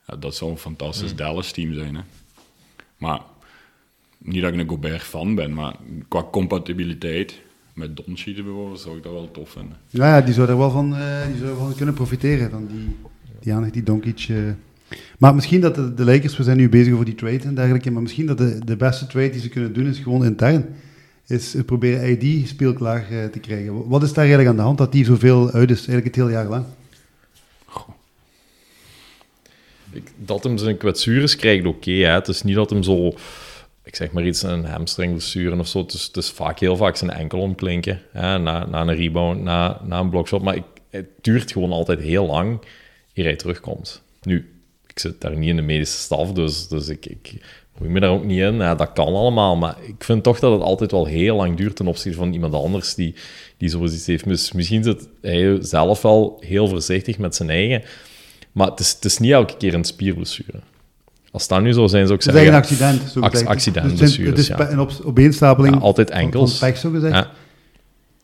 ja, dat zou een fantastisch mm. Dallas-team zijn. Hè. Maar, niet dat ik een Gobert-fan ben, maar qua compatibiliteit met Doncic bijvoorbeeld, zou ik dat wel tof vinden. Ja, ja die zou er wel van, uh, die zou er kunnen profiteren, van die, die aandacht die Doncic... Uh Maar misschien dat de, de Lakers, we zijn nu bezig over die trade en dergelijke, maar misschien dat de, de beste trade die ze kunnen doen is gewoon intern. Is proberen ID speelklaar uh, te krijgen. Wat is daar eigenlijk aan de hand dat die zoveel uit is, eigenlijk het hele jaar lang? Dat hem zijn kwetsures krijgt, oké. Het is niet dat hem zo, ik zeg maar iets, een hamstringblessure of zo. Het is, het is vaak, heel vaak zijn enkel omklinken. Hè, na, na een rebound, na, na een blokshot. Maar ik, het duurt gewoon altijd heel lang eer hij terugkomt. Nu, ik zit daar niet in de medische staf, dus, dus ik, ik moet me daar ook niet in. Ja, dat kan allemaal, maar ik vind toch dat het altijd wel heel lang duurt ten opzichte van iemand anders die, die zoiets heeft. Dus misschien zit hij zelf wel heel voorzichtig met zijn eigen, maar het is, het is niet elke keer een spierblessure. Als dat nu zo zijn, zou ik zeggen... Het is een accident, zo accident, dus het is ja. een op, opeenstapeling ja, altijd enkels. van pech, zo gezegd. Ja.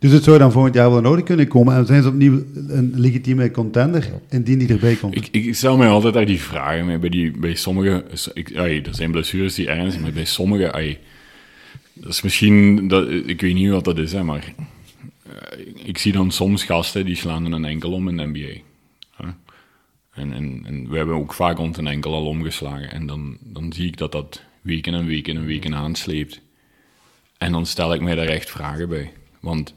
Dus het zou dan volgend jaar wel nodig kunnen komen. En zijn ze opnieuw een legitieme contender, indien die erbij komt. Ik, ik stel mij altijd daar die vragen mee. Bij, die, bij sommige... Ik, ay, er zijn blessures die ergens zijn, maar bij sommige... Ay, dat is misschien... Dat, ik weet niet wat dat is, hè, maar... Uh, ik zie dan soms gasten die slaan een enkel om in de NBA. En, en, en we hebben ook vaak ons een enkel al omgeslagen. En dan, dan zie ik dat dat weken en weken en weken aansleept. En dan stel ik mij daar echt vragen bij. Want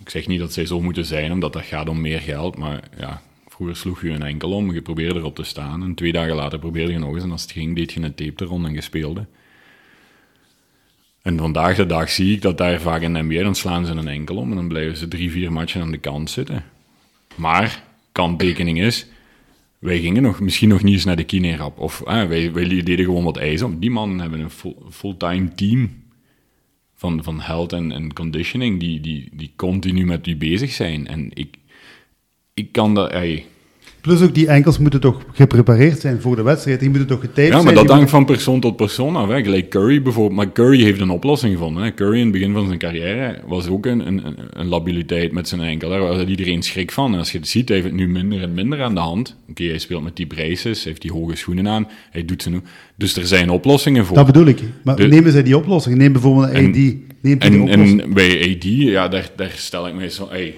ik zeg niet dat zij zo moeten zijn, omdat dat gaat om meer geld. Maar ja, vroeger sloeg je een enkel om, je probeerde erop te staan. En twee dagen later probeerde je nog eens. En als het ging, deed je een tape er rond en je speelde. En vandaag de dag zie ik dat daar vaak in de NBA, dan slaan ze een enkel om. En dan blijven ze drie, vier matchen aan de kant zitten. Maar, kanttekening is, wij gingen nog, misschien nog niet eens naar de kinerap. Of wij, deden gewoon wat ijs op. Die mannen hebben een full, fulltime team van, van health en, conditioning, die, die, die continu met u bezig zijn. En ik, ik kan dat... Ey. Plus ook die enkels moeten toch geprepareerd zijn voor de wedstrijd. Die moeten toch getaped zijn. Ja, maar dat hangt van persoon tot persoon af. Hè. Gelijk Curry bijvoorbeeld. Maar Curry heeft een oplossing gevonden. Hè. Curry in het begin van zijn carrière was ook een, een, een labiliteit met zijn enkel. Daar had iedereen schrik van. En als je het ziet, hij heeft het nu minder en minder aan de hand. Oké, hij speelt met die braces, heeft die hoge schoenen aan. Hij doet ze nu. Dus er zijn oplossingen voor. Dat bedoel ik. Maar De- nemen zij die oplossing? Neem bijvoorbeeld een En- AD. Neemt die En, oplossing? en bij AD, ja, daar, daar stel ik mij zo... Hey,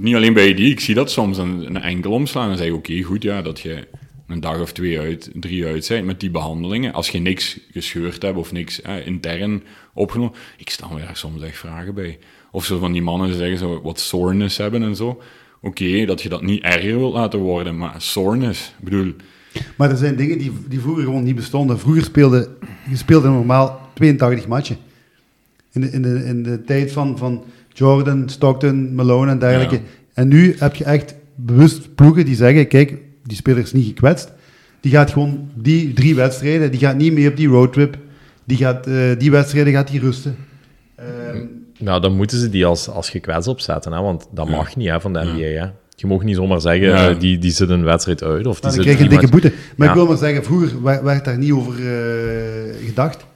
niet alleen bij AD, ik zie dat soms een, een enkel omslaan en zeg oké, goed, ja, dat je een dag of twee uit, drie uit bent met die behandelingen. Als je niks gescheurd hebt of niks intern opgenomen, ik stel me daar soms echt vragen bij. Of zo van die mannen zeggen zo wat soreness hebben en zo. Oké, dat je dat niet erger wilt laten worden, maar soreness, ik bedoel... Maar er zijn dingen die, die vroeger gewoon niet bestonden. Vroeger speelde je speelde normaal 82 matchen. In de, in de, in de tijd van, van Jordan, Stockton, Malone en dergelijke. Ja. En nu heb je echt bewust ploegen die zeggen, kijk, die speler is niet gekwetst. Die gaat gewoon die drie wedstrijden, die gaat niet mee op die roadtrip. Die, gaat, eh, die wedstrijden gaat hij rusten. Ehm, Nou, dan moeten ze die als, als gekwetst opzetten, hè, want dat Ja. mag niet hè, van de NBA. Hè. Je mag niet zomaar zeggen, Ja. eh, die, die zit een wedstrijd uit. Of die dan krijg je een dikke boete. Maar Ja. ik wil maar zeggen, vroeger werd, werd daar niet over eh, gedacht.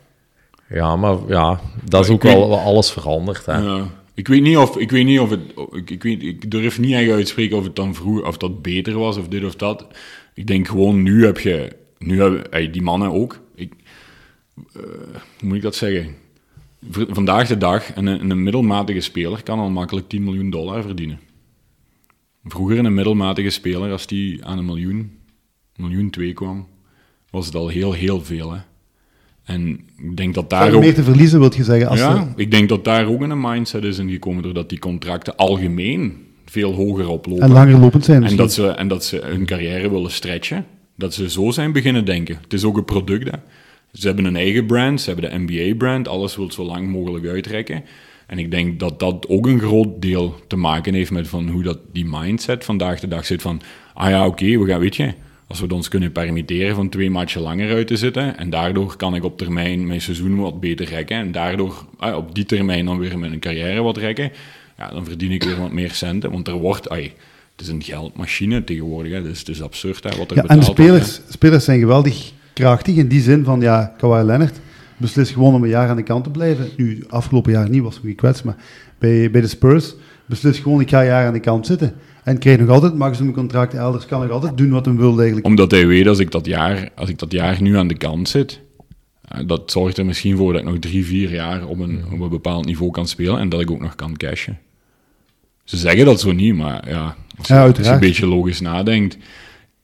Ja, maar ja, dat is ook wel alles veranderd. Hè. Ja. Ik weet niet of, ik weet niet of het, ik, durf niet echt uitspreken of het dan vroeger, of dat beter was, of dit of dat. Ik denk gewoon, nu heb je, nu hebben die mannen ook, ik, eh, hoe moet ik dat zeggen? Vandaag de dag, een, een middelmatige speler kan al makkelijk 10 miljoen dollar verdienen. Vroeger een middelmatige speler, als die aan een miljoen, miljoen twee kwam, was het al heel, heel veel. Hè? En ik denk dat daar ook... meer te verliezen, wil je zeggen. Als Ja, ik denk dat daar ook een mindset is ingekomen doordat die contracten algemeen veel hoger oplopen. en langer lopend zijn En dat, ze, en dat ze hun carrière willen stretchen. Dat ze zo zijn beginnen denken. Het is ook een product. Hè. Ze hebben een eigen brand, ze hebben de NBA-brand. Alles wil zo lang mogelijk uitrekken. En ik denk dat dat ook een groot deel te maken heeft met van hoe dat die mindset vandaag de dag zit. Van, ah ja, oké, we gaan, weet je, als we het ons kunnen permitteren van twee matchen langer uit te zitten. En daardoor kan ik op termijn mijn seizoen wat beter rekken. En daardoor ah, op die termijn dan weer mijn carrière wat rekken. Ja, dan verdien ik weer wat meer centen. Want er wordt, ai, het is een geldmachine tegenwoordig. Hè, dus het is absurd hè, wat er Ja, betaald en de wordt, hè. spelers, spelers zijn geweldig krachtig in die zin van, ja, Kawhi Leonard beslist gewoon om een jaar aan de kant te blijven. Nu, afgelopen jaar niet, was hij gekwetst, maar bij, bij de Spurs beslist gewoon, ik ga jaar aan de kant zitten. En krijgt nog altijd maximum contract elders, kan nog altijd doen wat hij wil eigenlijk. Omdat hij weet, als ik dat jaar, als ik dat jaar nu aan de kant zit, eh, dat zorgt er misschien voor dat ik nog drie, vier jaar op een, op een bepaald niveau kan spelen en dat ik ook nog kan cashen. Ze zeggen dat zo niet, maar ja, als je, Ja, als je uiteraard. een beetje logisch nadenkt,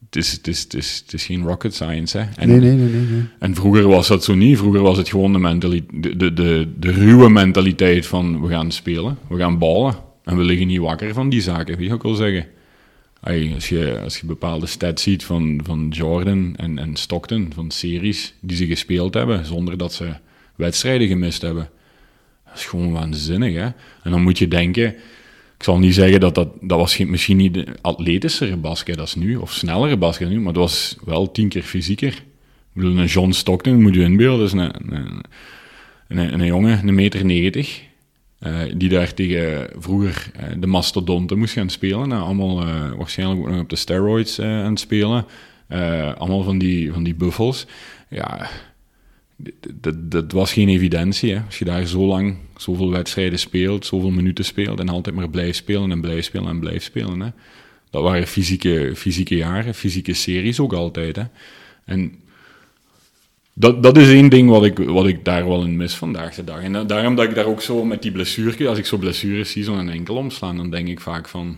het is, het, is, het, is, het is geen rocket science. Hè? En, nee, nee, nee. En vroeger was dat zo niet. Vroeger was het gewoon de, de, de, de, de ruwe mentaliteit van we gaan spelen, we gaan ballen. En we liggen niet wakker van die zaken, wie ik wil zeggen. Ay, als, je, als je bepaalde stats ziet van, van Jordan en, en Stockton, van series die ze gespeeld hebben, zonder dat ze wedstrijden gemist hebben. Dat is gewoon waanzinnig, hè. En dan moet je denken, ik zal niet zeggen dat dat, dat was misschien niet de atletischere basket als nu, of snellere basket nu, maar het was wel tien keer fysieker. Ik een John Stockton, moet je inbeelden, is een, een, een, een jongen, een meter negentig, eh, die daar tegen vroeger eh, de mastodonten moest gaan spelen. Nou, allemaal eh, waarschijnlijk ook nog op de steroids aan het spelen. Allemaal van die, van die buffels. Ja, dat was geen evidentie. Hè. Als je daar zo lang zoveel wedstrijden speelt, zoveel minuten speelt en altijd maar blijft spelen en blijft spelen en blijft spelen. Hè. Dat waren fysieke, fysieke jaren, fysieke series ook altijd. Hè. En dat, dat is één ding wat ik, wat ik daar wel in mis vandaag de dag. En da- daarom dat ik daar ook zo met die blessure, als ik zo blessures zie, zo'n enkel omslaan, dan denk ik vaak van...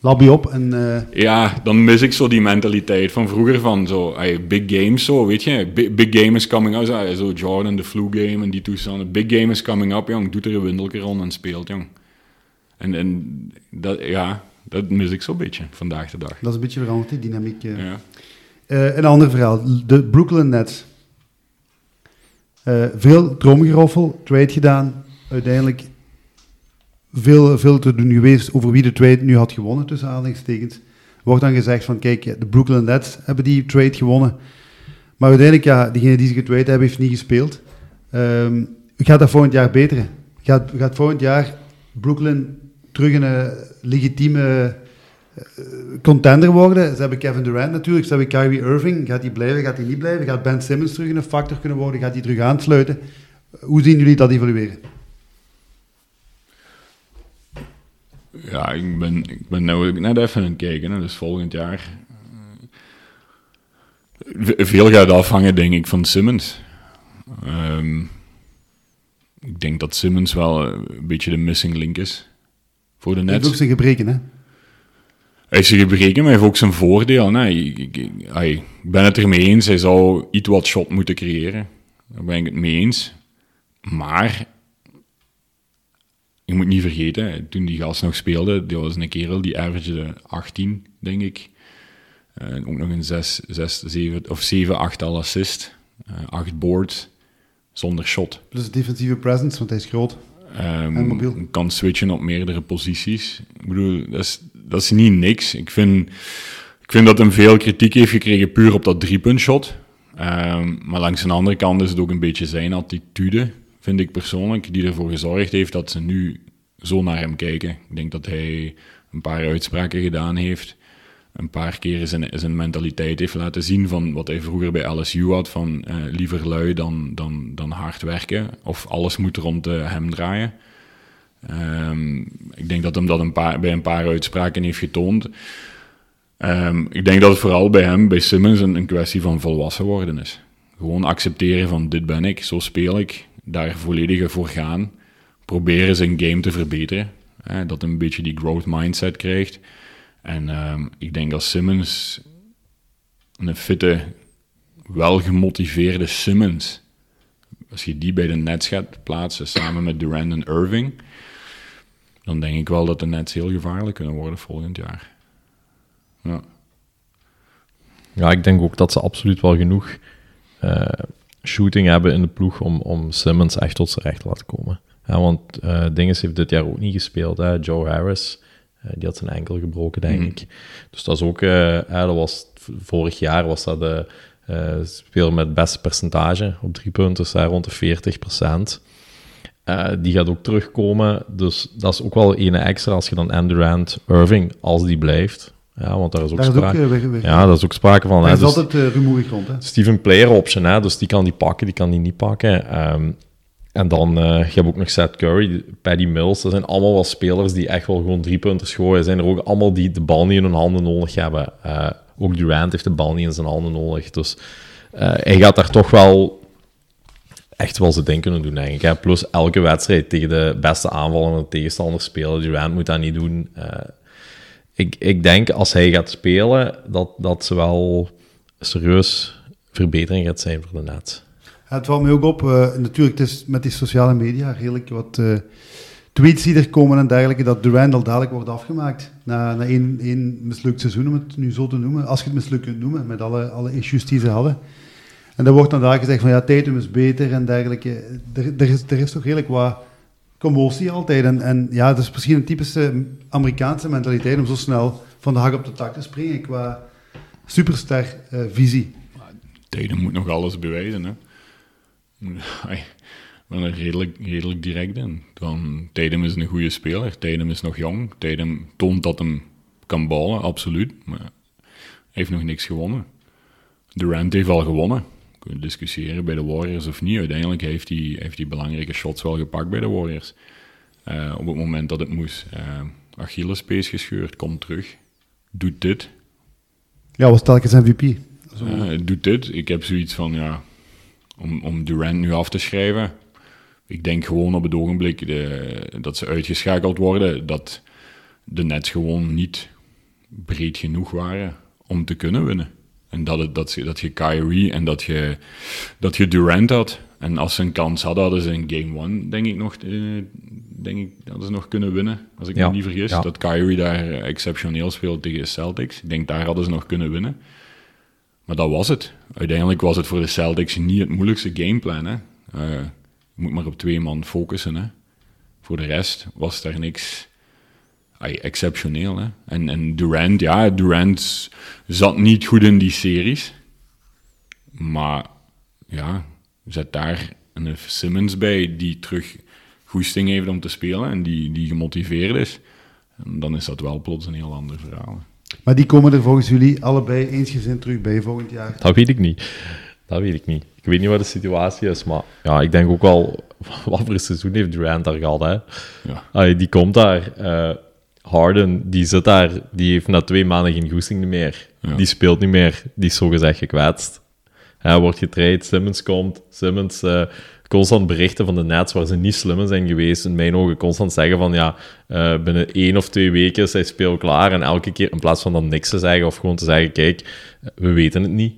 Labie op en eh, Ja, dan mis ik zo die mentaliteit van vroeger van zo, ay, big games zo, weet je. Big, big game is coming up, zo, Jordan, de flu game en die toestanden. Big game is coming up, jong. Doet er een windelke rond en speelt, jong. En, en dat, ja, dat mis ik zo'n beetje vandaag de dag. dat is een beetje veranderd, die dynamiek. Ja. Eh, een ander verhaal, de Brooklyn Nets. Eh, veel tromgeroffel, trade gedaan, uiteindelijk veel, te doen geweest over wie de trade nu had gewonnen, tussen aanhalingstekens. Wordt dan gezegd van, kijk, de Brooklyn Nets hebben die trade gewonnen. Maar uiteindelijk, ja, degene die ze getrade hebben, heeft niet gespeeld. Ehm, gaat dat volgend jaar beteren? Gaat, gaat volgend jaar Brooklyn terug een legitieme contender worden. Ze hebben Kevin Durant natuurlijk, ze hebben Kyrie Irving. Gaat hij blijven, gaat hij niet blijven? Gaat Ben Simmons terug een factor kunnen worden? Gaat hij terug aansluiten? Hoe zien jullie dat evolueren? Ja, ik ben, ik ben nou net even aan het kijken, hè, dus volgend jaar. eh, Veel gaat afhangen, denk ik, van Simmons. Ehm, ik denk dat Simmons wel eh, een beetje de missing link is voor de Hij heeft ook Nets. zijn gebreken, hè? Hij is zich berekend, maar hij heeft ook zijn voordeel. Nee, ik, ik, ik- ai, ik ben het ermee eens, hij zou iets wat shot moeten creëren. Daar ben ik het mee eens. Maar je moet niet vergeten, toen die gast nog speelde, die was een kerel die averagede 18, denk ik. Eh, En ook nog een 6, 6 7 of 7, 8 al assist. eh 8 boards, zonder shot. Plus defensieve presence, want hij is groot. Ehm, En mobiel. kan switchen op meerdere posities. Ik bedoel, dat is, dat is niet niks. Ik vind, ik vind dat hem veel kritiek heeft gekregen puur op dat driepuntshot. Ehm maar langs de andere kant is het ook een beetje zijn attitude, vind ik persoonlijk, die ervoor gezorgd heeft dat ze nu zo naar hem kijken. Ik denk dat hij een paar uitspraken gedaan heeft. Een paar keer zijn, zijn mentaliteit heeft laten zien van wat hij vroeger bij LSU had, van eh, liever lui dan, dan, dan hard werken. Of alles moet rond eh, hem draaien. Ehm, ik denk dat hem dat een paar, bij een paar uitspraken heeft getoond. Ehm, ik denk dat het vooral bij hem, bij Simmons, een, kwestie van volwassen worden is. Gewoon accepteren van dit ben ik, zo speel ik, daar volledig voor gaan. Proberen zijn game te verbeteren. Hè, dat een beetje die growth mindset krijgt. En ehm, ik denk dat Simmons, een fitte, wel gemotiveerde Simmons, als je die bij de Nets gaat plaatsen samen met Durant en Irving, dan denk ik wel dat de Nets heel gevaarlijk kunnen worden volgend jaar. Ja. Ja, ik denk ook dat ze absoluut wel genoeg eh, shooting hebben in de ploeg om, om Simmons echt tot zijn recht te laten komen. Ja, want eh Dinges heeft dit jaar ook niet gespeeld. Hè. Joe Harris, eh, die had zijn enkel gebroken, denk Mhm. ik. Dus dat is ook, ja, dat was, vorig jaar was dat de speler met het beste percentage op drie punten, dus daar rond de 40 Eh, die gaat ook terugkomen, dus dat is ook wel een extra als je dan Andurant, Irving, als die blijft. Ja, want daar is ook Daar is ook sprake. eh, weg, weg. Ja, dat is ook sprake van. Is dus altijd uh, rumoerig rond, hè? Steven Player option, hè, dus die kan die pakken, die kan die niet pakken. Ehm, en dan uh, je hebt ook nog Seth Curry, Paddy Mills. Dat zijn allemaal wel spelers die echt wel gewoon drie punten gooien. zijn er ook allemaal die de bal niet in hun handen nodig hebben. Uh, ook Durant heeft de bal niet in zijn handen nodig. Dus uh, hij gaat daar toch wel echt wel zijn ding kunnen doen, ik. Hè. Plus elke wedstrijd tegen de beste aanvallende tegenstander spelen. Durant moet dat niet doen. Uh, ik, ik denk als hij gaat spelen, dat, dat ze wel serieus verbetering gaat zijn voor de Nets. Het valt me ook op, uh, natuurlijk, het is met die sociale media redelijk wat uh, tweets die er komen en dergelijke, dat Durant al dadelijk wordt afgemaakt. Na, na één, één mislukt seizoen, om het nu zo te noemen. Als je het mislukt kunt noemen, met alle, alle issues die ze hadden. En dan wordt dan daar gezegd van ja, Tatum is beter en dergelijke. Er, is, er is toch redelijk wat commotie altijd. En, en ja, dat is misschien een typische Amerikaanse mentaliteit om zo snel van de hak op de tak te springen qua superster uh, visie. Tatum moet nog alles bewijzen, hè. Ik ben er redelijk, redelijk direct in. Dan, Tatum is een goede speler. Tatum is nog jong. Tatum toont dat hem kan ballen, absoluut. Maar hij heeft nog niks gewonnen. Durant heeft al gewonnen. Kunnen discussiëren bij de Warriors of niet. Uiteindelijk heeft hij, heeft hij belangrijke shots wel gepakt bij de Warriors. Uh, op het moment dat het moest. Uh, Achillespees gescheurd, komt terug. Doet dit. Ja, was telkens MVP. Uh, doet dit. Ik heb zoiets van, ja, om, om Durant nu af te schrijven. Ik denk gewoon op het ogenblik de, dat ze uitgeschakeld worden, dat de Nets gewoon niet breed genoeg waren om te kunnen winnen. En dat, het, dat, dat je Kyrie en dat je, dat je Durant had. En als ze een kans hadden, hadden ze in game one, denk ik nog, eh, denk ik, hadden ze nog kunnen winnen. Als ik me niet vergis. Dat Kyrie daar exceptioneel speelt tegen Celtics. Ik denk, daar hadden ze nog kunnen winnen. Maar dat was het. Uiteindelijk was het voor de Celtics niet het moeilijkste gameplan. Hè. Uh, je moet maar op twee man focussen. Hè. Voor de rest was daar niks ay, exceptioneel. Hè. En, en Durant, ja, Durant zat niet goed in die series. Maar ja, zet daar een Simmons bij die terug goesting heeft om te spelen en die, die gemotiveerd is. En dan is dat wel plots een heel ander verhaal. Maar die komen er volgens jullie allebei eensgezind terug bij volgend jaar? Dat weet ik niet. Dat weet ik niet. Ik weet niet wat de situatie is, maar ja, ik denk ook wel, wat voor een seizoen heeft Durant daar gehad, hè? Ja. die komt daar. Uh, Harden, die zit daar, die heeft na twee maanden geen goesting meer. Die speelt niet meer, die is zogezegd gekwetst. Hij wordt getraind, Simmons komt, Simmons... Uh, constant berichten van de Nets waar ze niet slim zijn geweest. In mijn ogen constant zeggen van ja, uh, binnen één of twee weken is hij speel klaar. En elke keer in plaats van dan niks te zeggen of gewoon te zeggen: kijk, we weten het niet.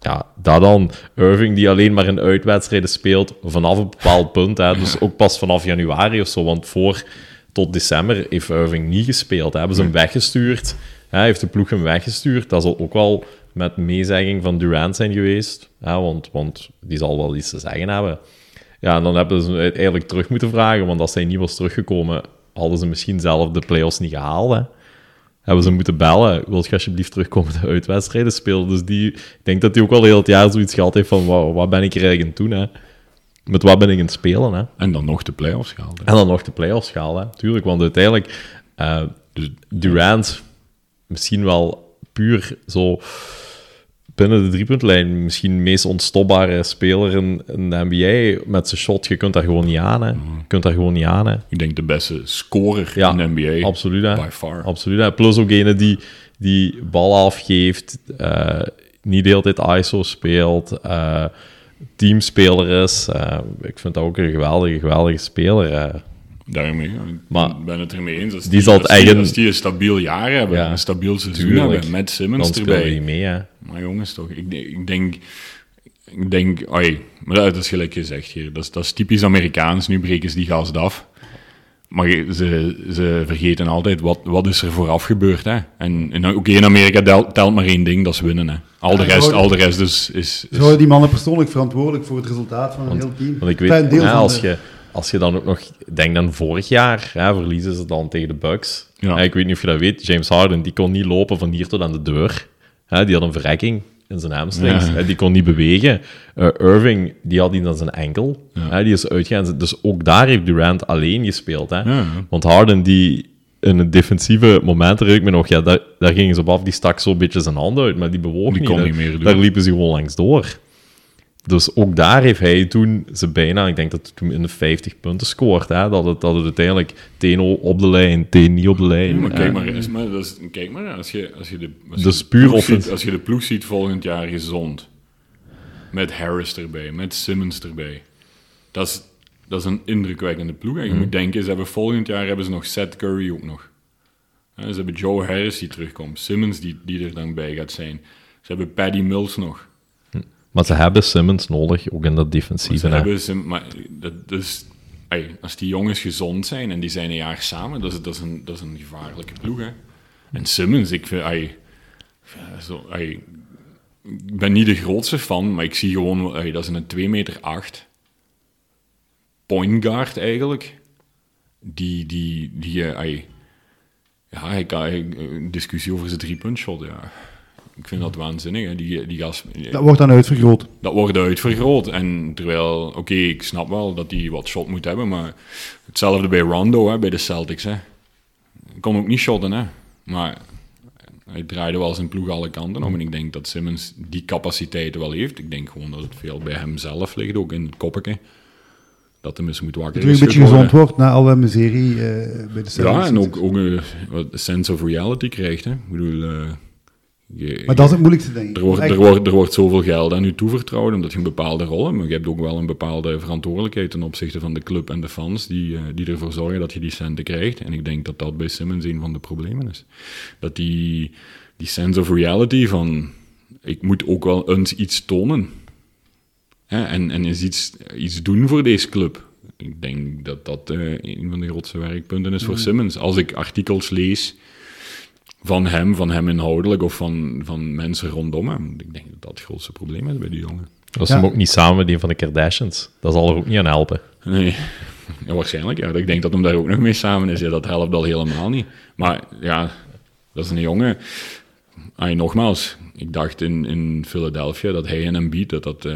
Ja, dat dan. Irving die alleen maar in uitwedstrijden speelt vanaf een bepaald punt. Hè, dus ook pas vanaf januari of zo. Want voor tot december heeft Irving niet gespeeld. Hè. Hebben ze hem weggestuurd. Hij heeft de ploeg hem weggestuurd. Dat zal ook wel met meezegging van Durant zijn geweest. Hè, want, want die zal wel iets te zeggen hebben. Ja, en dan hebben ze eigenlijk terug moeten vragen, want als hij niet was teruggekomen, hadden ze misschien zelf de play-offs niet gehaald. Hè. Hebben ze moeten bellen, wil je alsjeblieft terugkomen de uitwedstrijden spelen? Dus die, ik denk dat hij ook al heel het jaar zoiets gehad heeft van, wat, wat ben ik er eigenlijk aan doen, hè? Met wat ben ik aan het spelen, hè? En dan nog de play-offs gehaald. En dan nog de play-offs gehaald, hè? Tuurlijk, want uiteindelijk, uh, dus, Durant, misschien wel puur zo binnen de driepuntlijn misschien de meest ontstopbare speler in, in, de NBA. Met zijn shot, je kunt daar gewoon niet aan. Hè. Je kunt daar gewoon niet aan. Hè. Ik denk de beste scorer in de NBA. Absoluut. Hè. By far. Absoluut. Hè. Plus ook ene die, die bal afgeeft, uh, niet de hele tijd ISO speelt, uh, teamspeler is. Uh, ik vind dat ook een geweldige, geweldige speler. Daarmee, maar, ik ben het ermee eens. Als die, die, als als die een stabiel jaar hebben, ja, een stabiel seizoen hebben, met Simmons dan erbij. Die mee, hè. Maar jongens, toch, ik, ik denk... Ik denk, oi, maar dat is gelijk gezegd hier. Dat is, dat is typisch Amerikaans. Nu breken ze die gast af. Maar ze, ze vergeten altijd wat, wat is er vooraf gebeurd. Hè? En, en ook in Amerika telt, telt, maar één ding, dat is winnen. Hè? Al, de rest, al de rest dus is, is... Zouden die mannen persoonlijk verantwoordelijk voor het resultaat van een heel team? Want ik weet, ja, als je als je dan ook nog, denk dan vorig jaar, hè, verliezen ze dan tegen de Bucks. Ja. ik weet niet of je dat weet, James Harden, die kon niet lopen van hier tot aan de deur. Hè, die had een verrekking in zijn hamstrings. Ja. Hè, die kon niet bewegen. Uh, Irving, die had iets aan zijn enkel. Hè, die is uitgegaan. Dus ook daar heeft Durant alleen gespeeld. Hè. Want Harden, die in het defensieve moment ik me nog, ja, daar, daar gingen ze op af, die stak zo'n beetje zijn handen uit, maar die bewoog die niet. Kon niet meer doen. Daar liepen ze gewoon langs door. Dus ook daar heeft hij toen ze bijna, ik denk dat hij toen in de 50 punten scoort. Hè? Dat, het, dat het uiteindelijk TNO op de lijn, T niet op de lijn. maar kijk maar, is, maar, dat is, kijk maar als, je, als, je de, als, dus je puur de ziet, als je de ploeg ziet volgend jaar gezond, met Harris erbij, met Simmons erbij, dat is, dat is een indrukwekkende ploeg. En je mm. moet denken, ze hebben volgend jaar hebben ze nog Seth Curry ook nog. Ze hebben Joe Harris die terugkomt, Simmons die, die er dan bij gaat zijn. Ze hebben Paddy Mills nog. Maar ze hebben Simmons nodig, ook in dat defensieve. Ze hebben Sim- maar dat, dus, ey, als die jongens gezond zijn en die zijn een jaar samen, dat is, dat is, een, dat is een gevaarlijke ploeg. Hè. En Simmons, ik vind, ey, zo, ey, ik ben niet de grootste fan, maar ik zie gewoon, dat is een 2 meter 8 point guard eigenlijk. Die, die, die eh, ja, ik discussie over zijn drie-punt shot, ja. Ik vind dat waanzinnig, hè. Die, die gast, Dat wordt dan uitvergroot. dat wordt uitvergroot. En terwijl, oké, ik snap wel dat hij wat shot moet hebben, maar hetzelfde bij Rondo, hè, bij de Celtics. Hè. Kon ook niet shotten, hè. Maar hij draaide wel zijn ploeg alle kanten om. En ik denk dat Simmons die capaciteiten wel heeft. Ik denk gewoon dat het veel bij hem zelf ligt, ook in het koppetje. Dat hij eens moet wakker hij een beetje gezond wordt na alle miserie eh, bij de Ja, Celtics. en ook, ook een, wat een sense of reality krijgt. Hè. Ik bedoel, eh, je- Maar dat is het moeilijkste, denk ik. er wordt, er, wordt, er wordt zoveel geld aan u toevertrouwd, omdat je een bepaalde rol hebt. Maar je hebt ook wel een bepaalde verantwoordelijkheid ten opzichte van de club en de fans, die, eh, die ervoor zorgen dat je die centen krijgt. En ik denk dat dat bij Simmons een van de problemen is. Dat die, die sense of reality van, ik moet ook wel eens iets tonen. Hè, en, en eens iets, iets doen voor deze club. Ik denk dat dat eh, een van de grootste werkpunten is voor Simmons. Als ik artikels lees van hem, van hem inhoudelijk of van, van mensen rondom hem. Ik denk dat dat het grootste probleem is bij die jongen. Dat is Ja. hem ook niet samen met die van de Kardashians. Dat zal er ook niet aan helpen. Nee, ja, waarschijnlijk. Ja. Ik denk dat hem daar ook nog mee samen is. Ja, dat helpt al helemaal niet. Maar ja, dat is een jongen. Ay, nogmaals, ik dacht in, in Philadelphia dat hij en Embiid dat dat eh,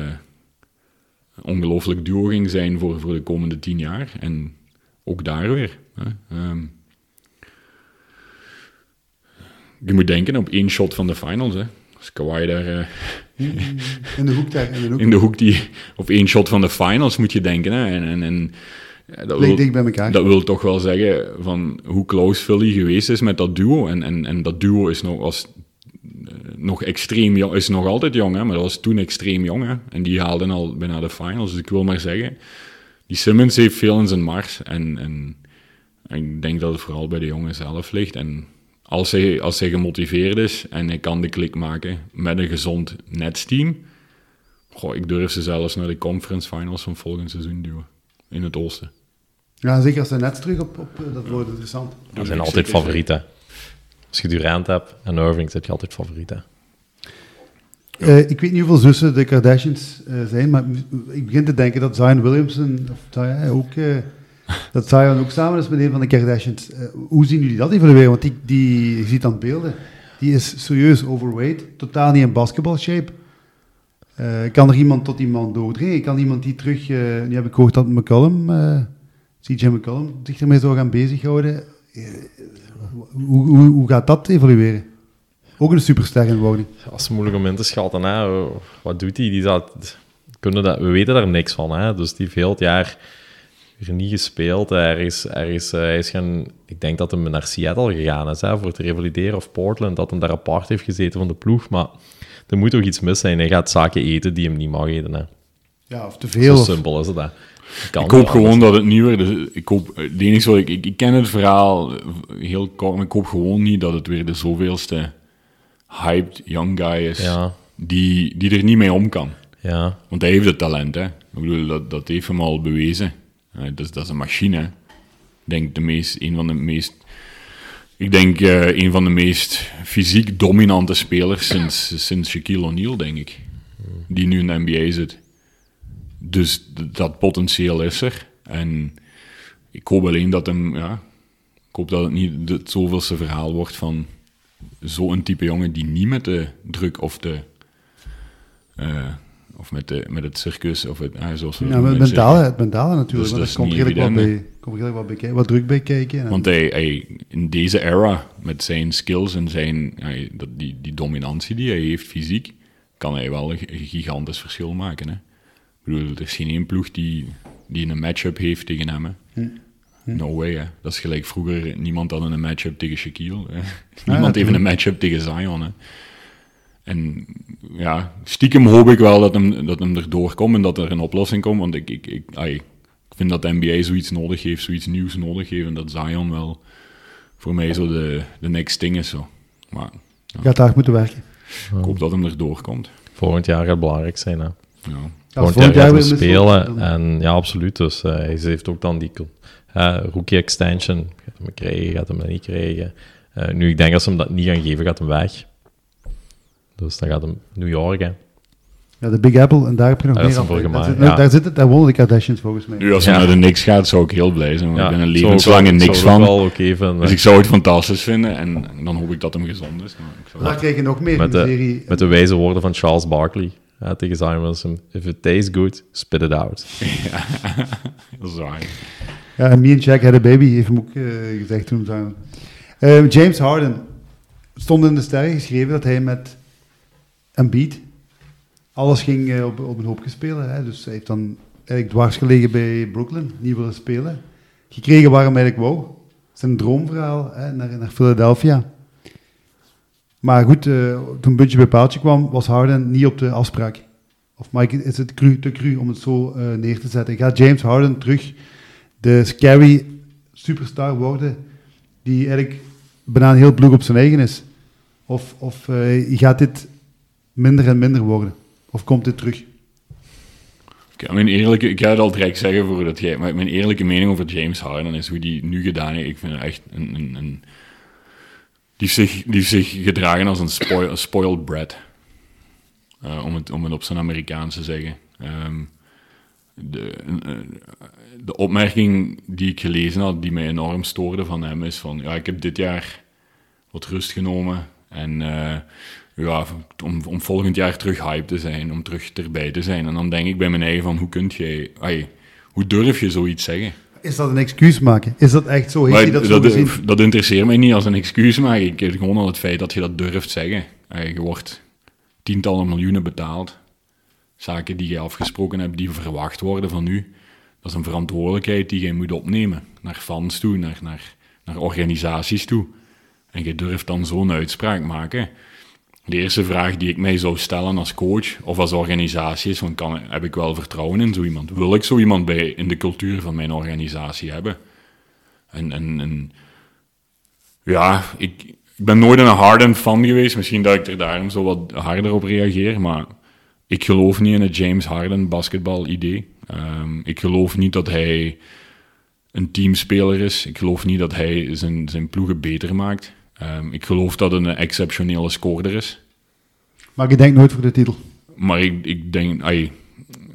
een ongelooflijk duo ging zijn voor, voor de komende tien jaar. En ook daar weer. Hè. Ehm, je moet denken op één shot van de finals. Hè. Als Kawhi daar... eh, In de hoek daar, in de hoek. in de hoek die op één shot van de finals moet je denken. Hè? En, en, en dat, wil, dicht bij elkaar. dat wil toch wel zeggen van hoe close Philly geweest is met dat duo. En, en, en dat duo is nog, was, eh, nog extreem jong, is nog altijd jong, hè? maar dat was toen extreem jong. Hè? En die haalden al bijna de finals. Dus ik wil maar zeggen, die Simmons heeft veel in zijn mars. En, en, en ik denk dat het vooral bij de jongen zelf ligt. En als hij, als hij gemotiveerd is en hij kan de klik maken met een gezond netsteam, Goh, ik durf ze zelfs naar de conference finals van volgend seizoen duwen. In het oosten. Ja, zeker als ze net terug op, op eh, dat wordt interessant. Dat zijn altijd favorieten. Als je Durant hebt en Irving, zit je altijd favorieten. Eh, ik weet niet hoeveel zussen de Kardashians eh, zijn, maar ik begin te denken dat Zion Williamson, of Zion, ook, dat Zion ook samen is met een van de Kardashians. Eh, hoe zien jullie dat evolueren? Want die, die, je ziet aan beelden, die is serieus overweight, totaal niet in basketball shape. Eh, kan er iemand tot iemand doordringen? Kan iemand die terug, eh, nu heb ik gehoord dat McCollum, CJ McCollum, zich ermee zou gaan bezighouden. Hoe, hoe, gaat dat evolueren? Ook een superster in wording. Dat is moeilijk om in te schatten. Wat doet hij? Die zat, kunnen we weten daar niks van. Hè. Dus die het jaar niet gespeeld. Er is, er is, eh, hij is gaan, ik denk dat hij naar Seattle gegaan is hè, voor te revalideren. Of Portland, dat hij daar apart heeft gezeten van de ploeg. Maar er moet toch iets mis zijn. Hij gaat zaken eten die hem niet mag eten. Hè. Ja, of te veel. Zo simpel is het. Hè. Kan Ik hoop gewoon anders. dat het niet weer... Dus ik hoop, het enige wat ik, ik... Ik ken het verhaal heel kort, maar ik hoop gewoon niet dat het weer de zoveelste hyped young guy is Ja, die, die er niet mee om kan. ja. Want hij heeft het talent, hè. Ik bedoel, dat, dat heeft hem al bewezen. Eh, dat, is, een machine. Ik denk de meest, een van de meest... Ik denk een van de meest fysiek dominante spelers sinds, sinds Shaquille O'Neal, denk ik. Die nu in de NBA zit. Dus dat potentieel is er. En ik hoop alleen dat hem... Ja, ik hoop dat het niet het zoveelste verhaal wordt van zo'n type jongen die niet met de druk of de... eh, of met, de, met het circus, of het, ah, zoals we Ja, het mentale, het mentale natuurlijk. Dus dat er komt redelijk wat, bij, evident, komt redelijk wat, bij, wat druk bij kijken. En- Want hij, hij, in deze era, met zijn skills en zijn, ja, dat, die, die dominantie die hij heeft fysiek, kan hij wel een gigantisch verschil maken. Hè? Ik bedoel, er is geen één ploeg die, die een matchup heeft tegen hem. Hè? Hm. No way, hè. Dat is gelijk vroeger, niemand had een matchup tegen Shaquille. Hè? ja, Niemand heeft tuurlijk. een matchup tegen Zion. Hè? En ja, stiekem hoop ik wel dat hem, dat hem erdoor komt en dat er een oplossing komt. Want ik, ik, ik, ai, ik vind dat de NBA zoiets nodig heeft, zoiets nieuws nodig heeft. En dat Zion wel voor mij zo de, de next thing is zo. Maar Gaat hard moeten werken. ik hoop dat hem erdoor komt. Volgend jaar gaat het belangrijk zijn. Hè. Ja. Volgend jaar gaat hij spelen. En ja, absoluut. Dus eh, hij heeft ook dan die eh, rookie extension. Gaat hem krijgen, gaat hem dat niet krijgen. Eh, nu, ik denk als ze hem dat niet gaan geven, gaat hem weg. Dus dan gaat hem New York. Hè. Ja, de Big Apple, en daar heb je nog meer. Daar, gemaakt, zit- ja. daar, zit het, daar wonen de Kardashians volgens mij. Nu, als hij Ja. naar de niks gaat, zou ik heel blij zijn. Want ik ben een levenslange niks ook van. wel oké vinden. Dus ik zou het fantastisch vinden. En dan hoop ik dat hem gezond is. Maar ik zou- Daar krijg je nog meer in met, de de, serie. met de wijze woorden van Charles Barkley ja, tegen Simon Wilson. If it tastes good, spit it out. dat is waar. Ja, en me en Jack had a baby, heeft hem ook eh, gezegd toen. Eh, James Harden stond in de sterren geschreven dat hij met Embiid alles ging eh, op, op een hoop spelen. Dus hij heeft dan eigenlijk dwars gelegen bij Brooklyn, niet willen spelen. Gekregen waar hem eigenlijk wou. Zijn droomverhaal hè, naar, naar Philadelphia. Maar goed, eh, toen Buntje bij paaltje kwam, was Harden niet op de afspraak. Of Mike, is het cru, te cru om het zo eh, neer te zetten? Gaat James Harden terug de scary superstar worden, die eigenlijk bijna heel ploeg op zijn eigen is? Of, of gaat dit minder en minder worden? Of komt dit terug? Oké, mijn eerlijke, ik ga het al direct zeggen voordat jij, maar mijn eerlijke mening over James Harden is hoe die nu gedaan heeft. Ik vind echt een, een, een die, heeft zich, die zich gedragen als een, spoil, spoiled brat. Eh, om, het, om het op zijn Amerikaans te zeggen. Ehm, de, de opmerking die ik gelezen had, die mij enorm stoorde van hem, is van, ja, ik heb dit jaar wat rust genomen en eh, ja, om, om volgend jaar terug hype te zijn, om terug erbij te zijn. En dan denk ik bij mijn eigen van, hoe kunt jij, ai, hoe durf je zoiets zeggen? Is dat een excuus maken? Is dat echt zo? Heeft Maar hij dat, dat, zo gezien? dat interesseert mij niet als een excuus, maar ik heb gewoon al het feit dat je dat durft zeggen. Je wordt tientallen miljoenen betaald. Zaken die je afgesproken hebt, die verwacht worden van u. Dat is een verantwoordelijkheid die je moet opnemen. Naar fans toe, naar, naar, naar organisaties toe. En je durft dan zo'n uitspraak maken. De eerste vraag die ik mij zou stellen als coach of als organisatie is: kan, heb ik wel vertrouwen in zo iemand? Wil ik zo iemand bij, in de cultuur van mijn organisatie hebben? En, en, en ja, ik, ben nooit een Harden fan geweest. Misschien dat ik er daarom zo wat harder op reageer. Maar ik geloof niet in het James Harden basketbal idee. Ehm, ik geloof niet dat hij een teamspeler is. Ik geloof niet dat hij zijn, zijn ploegen beter maakt. Ehm, ik geloof dat het een exceptionele scorer is. Maar je denkt nooit voor de titel. Maar ik, ik denk, ai,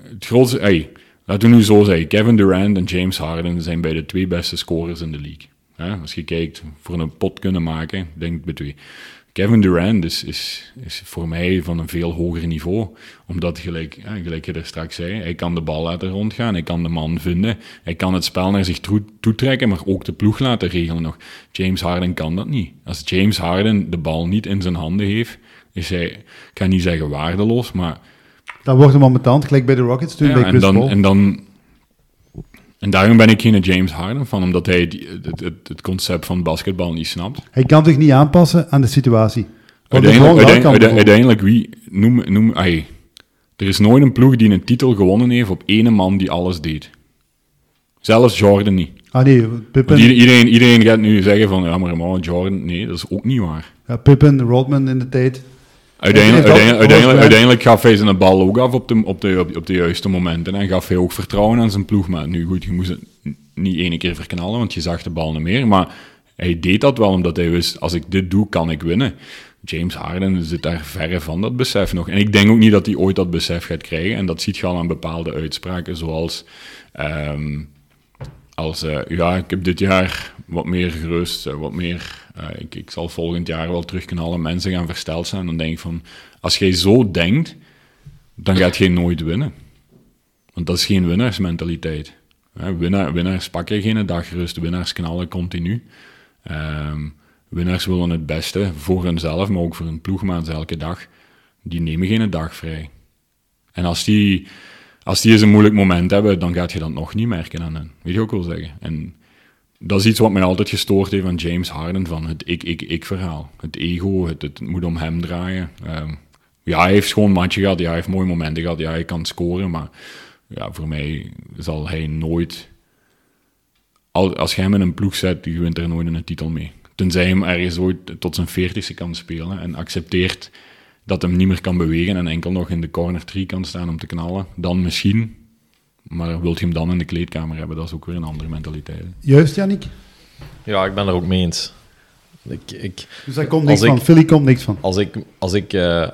het grootste, laten we nu zo zeggen, Kevin Durant en James Harden zijn bij de twee beste scorers in de league. Als je kijkt voor een pot kunnen maken, denk ik bij twee. Kevin Durant is, is, is voor mij van een veel hoger niveau. Omdat, gelijk, gelijk je er straks zei, hij kan de bal laten rondgaan, hij kan de man vinden, hij kan het spel naar zich toe- toetrekken, maar ook de ploeg laten regelen nog. James Harden kan dat niet. Als James Harden de bal niet in zijn handen heeft, is hij, ik ga niet zeggen waardeloos, maar Dat wordt hem tand, gelijk bij de Rockets toen, bij ja, en, Chris dan, Paul. en dan. En daarom ben ik geen James Harden van, omdat hij het, het, het concept van basketbal niet snapt. Hij kan zich niet aanpassen aan de situatie. Uiteindelijk, kan wie. Noem, noem, ai, er is nooit een ploeg die een titel gewonnen heeft op ene man die alles deed. Zelfs Jordan niet. Ah nee, Pippen, iedereen, iedereen gaat nu zeggen van, ja, maar man, Jordan, nee, dat is ook niet waar. ja, Pippen, Rodman in de tijd. Uiteindelijk, uiteindelijk, uiteindelijk, wel- uiteindelijk gaf hij zijn bal ook af op de, op, de, op, de juiste momenten. En gaf hij ook vertrouwen aan zijn ploegmaat. Nu goed, je moest het niet ene keer verknallen, want je zag de bal niet meer. Maar hij deed dat wel omdat hij wist, als ik dit doe, kan ik winnen. James Harden zit daar verre van dat besef nog. En ik denk ook niet dat hij ooit dat besef gaat krijgen. En dat ziet je al aan bepaalde uitspraken, zoals... ehm, als, eh, ja, ik heb dit jaar wat meer gerust, eh, wat meer, eh, ik, ik zal volgend jaar wel terugknallen, mensen gaan versteld zijn. Dan denk ik van, als jij zo denkt, dan gaat je nooit winnen. Want dat is geen winnaarsmentaliteit. Winnaar, winnaars pakken geen dag rust, winnaars knallen continu. Ehm, winnaars willen het beste voor hunzelf, maar ook voor hun ploegmaats elke dag. Die nemen geen dag vrij. En als die, als die eens een moeilijk moment hebben, dan gaat je dat nog niet merken aan hen. Weet je ook wel zeggen. En dat is iets wat mij altijd gestoord heeft aan James Harden, van het ik-ik-ik-verhaal. Het ego, het, het moet om hem draaien. Ehm, ja, hij heeft gewoon een matje gehad, ja, hij heeft mooie momenten gehad, ja, hij kan scoren, maar ja, voor mij zal hij nooit... Al, als je hem in een ploeg zet, die wint er nooit een titel mee. tenzij hij hem ergens ooit tot zijn veertigste kan spelen en accepteert dat hem niet meer kan bewegen en enkel nog in de corner 3 kan staan om te knallen, dan misschien. Maar wilt je hem dan in de kleedkamer hebben, dat is ook weer een andere mentaliteit. Juist, Jannik? Ja, ik ben er ook mee eens. Ik, ik, Dus daar komt niks ik- van. Philly komt niks van. als ik, als ik eh,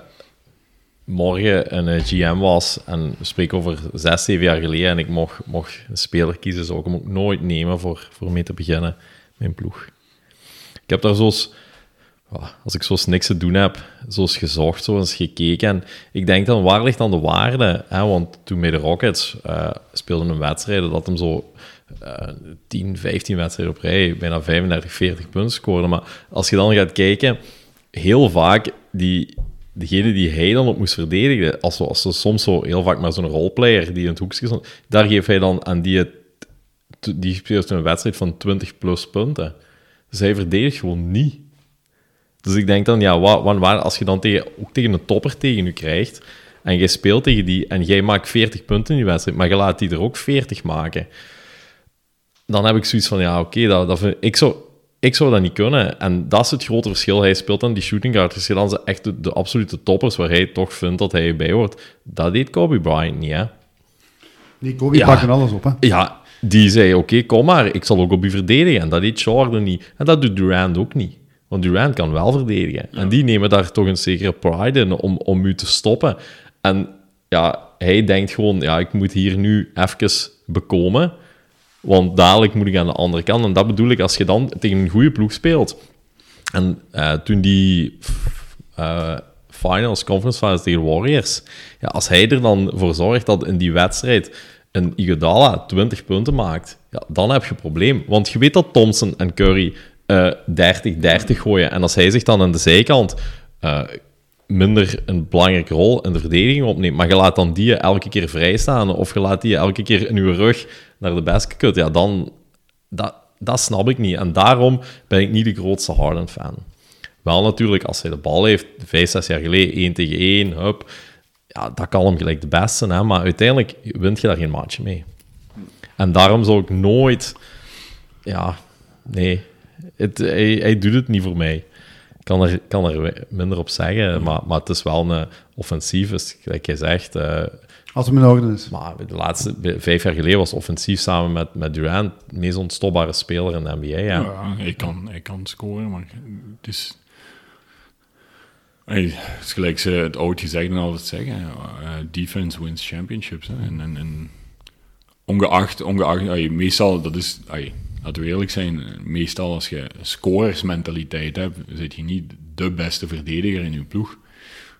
morgen een eh, GM was en we spreken over zes, zeven jaar geleden en ik mocht, mocht een speler kiezen, zou ik hem ook nooit nemen voor, voor mee te beginnen, mijn ploeg. Ik heb daar zoals, als ik zoals niks te doen heb, zoals gezocht, zo eens gekeken. En ik denk dan, waar ligt dan de waarde? Hè? Want toen bij de Rockets eh, speelden een wedstrijd dat hem zo eh 10, 15 wedstrijden op rij, bijna 35, 40 punten scoorde. Maar als je dan gaat kijken, heel vaak die, degene die hij dan op moest verdedigen, als, soms zo heel vaak maar zo'n roleplayer die in het hoekje stond, daar geeft hij dan aan die, die speelt een wedstrijd van 20 plus punten. Dus hij verdedigt gewoon niet. Dus ik denk dan, ja, wat, wat, waar, als je dan tegen, ook tegen een topper tegen je krijgt, en jij speelt tegen die, en jij maakt 40 punten in die wedstrijd, maar je laat die er ook 40 maken, dan heb ik zoiets van, ja, oké, dat, dat vind- ik, zou, ik zou dat niet kunnen. En dat is het grote verschil. Hij speelt dan die shooting guard. Je dan ze echt de, de absolute toppers, waar hij toch vindt dat hij bij hoort. Dat deed Kobe Bryant niet, hè. Nee, Kobe Ja. pakken alles op, hè. Ja, die zei, oké, kom maar, ik zal ook op u verdedigen. En dat deed Jordan niet. En dat doet Durant ook niet. Want Durant kan wel verdedigen. En die nemen daar toch een zekere pride in om, om u te stoppen. En ja, hij denkt gewoon, ja, ik moet hier nu even bekomen. Want dadelijk moet ik aan de andere kant. En dat bedoel ik, als je dan tegen een goede ploeg speelt. En eh, toen die eh, finals, conference finals tegen Warriors. Ja, als hij er dan voor zorgt dat in die wedstrijd een Iguodala 20 punten maakt, ja, dan heb je een probleem. Want je weet dat Thompson en Curry 30-30 gooien. En als hij zich dan aan de zijkant eh, minder een belangrijke rol in de verdediging opneemt, maar je laat dan die elke keer vrijstaan, of je laat die elke keer in je rug naar de basket ja, dan... Dat, dat snap ik niet. En daarom ben ik niet de grootste Harden-fan. Wel natuurlijk, als hij de bal heeft, vijf, zes jaar geleden, één tegen één, hup, ja, dat kan hem gelijk de beste, hè, maar uiteindelijk wint je daar geen match mee. En daarom zou ik nooit... Ja, nee. Het, hij, hij doet het niet voor mij. Ik kan er, kan er minder op zeggen, maar, maar het is wel een offensief, is, gelijk jij zegt. eh, Als het in orde is. maar de laatste vijf jaar geleden was offensief samen met, met Durant de meest ontstopbare speler in de NBA. Ja. Ja, hij, kan, hij kan scoren, maar het is... Hey, het is gelijk ze het oud gezegd en altijd zeggen, eh, defense wins championships. Hè. En, en, en ongeacht, ongeacht meestal, dat is, laten we eerlijk zijn, eh, meestal als je scorersmentaliteit hebt, zit je niet de beste verdediger in je ploeg.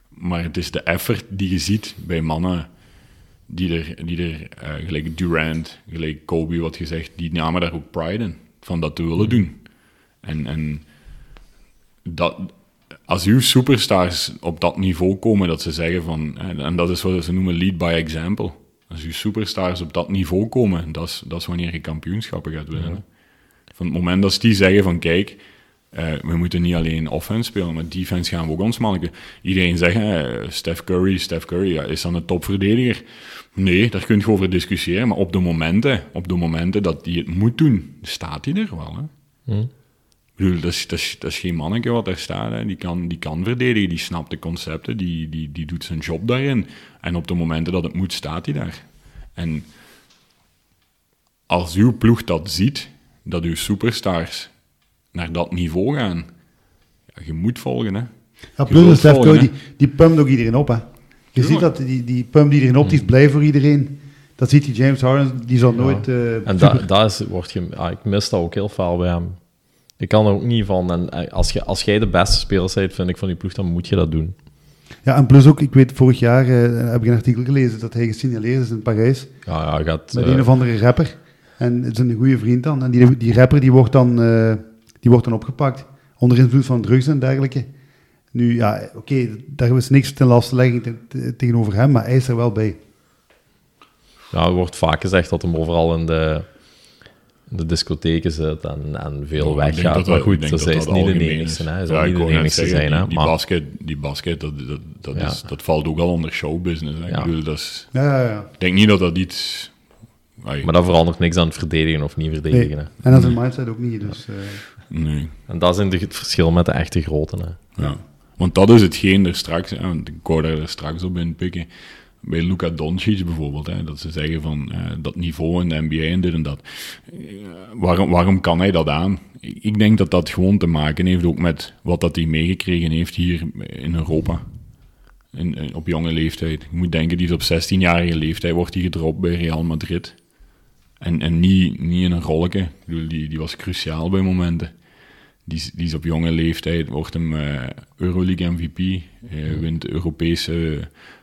Maar het is de effort die je ziet bij mannen die er, die er eh, gelijk Durant, gelijk Kobe, wat gezegd, die namen daar ook pride in, van dat te willen doen. En, en dat, als uw superstars op dat niveau komen, dat ze zeggen van, en en dat is wat ze noemen lead by example. Als uw superstars op dat niveau komen, dat is, dat is wanneer je kampioenschappen gaat winnen. Van het moment dat ze die zeggen van, kijk, eh, we moeten niet alleen offense spelen, maar defense gaan we ook ons manneken. Iedereen zegt, Steph Curry, Steph Curry, ja, is dan een topverdediger? Nee, daar kun je over discussiëren, maar op de momenten, op de momenten dat hij het moet doen, staat hij er wel. Hè? Ik bedoel, dat is, dat, is, dat is geen manneke wat daar staat. Hè. Die, kan, die kan verdedigen, die snapt de concepten, die, die, die doet zijn job daarin. En op de momenten dat het moet, staat hij daar. En als uw ploeg dat ziet, dat uw superstars naar dat niveau gaan, ja, je moet volgen. Hè. Ja, plus hè. die, die pumpt ook iedereen op, hè. Je Tuurlijk. ziet dat die, die pump die iedereen op, die is blij voor iedereen. Dat ziet die James Harden, die zal nooit... eh, En super- da, dat is, wordt je, ah, ik mis dat ook heel veel bij hem. Ik kan er ook niet van. En eh, als, je, als jij de beste speler bent, vind ik, van die ploeg, dan moet je dat doen. Ja, en plus ook, ik weet, vorig jaar eh, heb ik een artikel gelezen dat hij gesignaleerd is in Parijs Ja, ja, gaat, met een of andere rapper. En het is een goede vriend dan. En die, die rapper die wordt, dan, eh, die wordt dan opgepakt. Onder invloed van drugs en dergelijke. Nu, ja, oké, daar is niks ten laste te- te- tegenover hem, maar hij is er wel bij. ja, er wordt vaak gezegd dat hem overal in de, in de discotheken zit en, en veel Ja, weggaat. dat Maar dat- ik goed, denk dus dat hij is dat niet de enigste. Hè. Hij zal niet de enigste zijn. Hè. Die, die Maar, basket, die basket dat, dat, dat, Ja. is, dat valt ook al onder showbusiness. Hè. Ja. Ik, bedoel, dat is, Ja, ja, ja. ik denk niet dat dat iets... Ai, maar dat verandert niks aan het verdedigen of niet verdedigen. Nee. hè. En dat is een mindset ook niet. Dus, eh, Nee. En dat is het verschil met de echte grote. Hè. Ja. Want dat is hetgeen er straks, hè, want ik wou daar straks op in pikken, bij Luka Doncic bijvoorbeeld, hè, dat ze zeggen van eh, dat niveau in de NBA en dit en dat. Eh, waarom, waarom kan hij dat aan? Ik denk dat dat gewoon te maken heeft ook met wat dat hij meegekregen heeft hier in Europa. In, in- op jonge leeftijd. Je moet denken, die is op 16-jarige leeftijd wordt hij gedropt bij Real Madrid. En, en niet, niet in een rolletje. Ik bedoel, die, die was cruciaal bij momenten. Die, die is op jonge leeftijd, wordt hem eh, Euroleague MVP. Hij wint de Europese,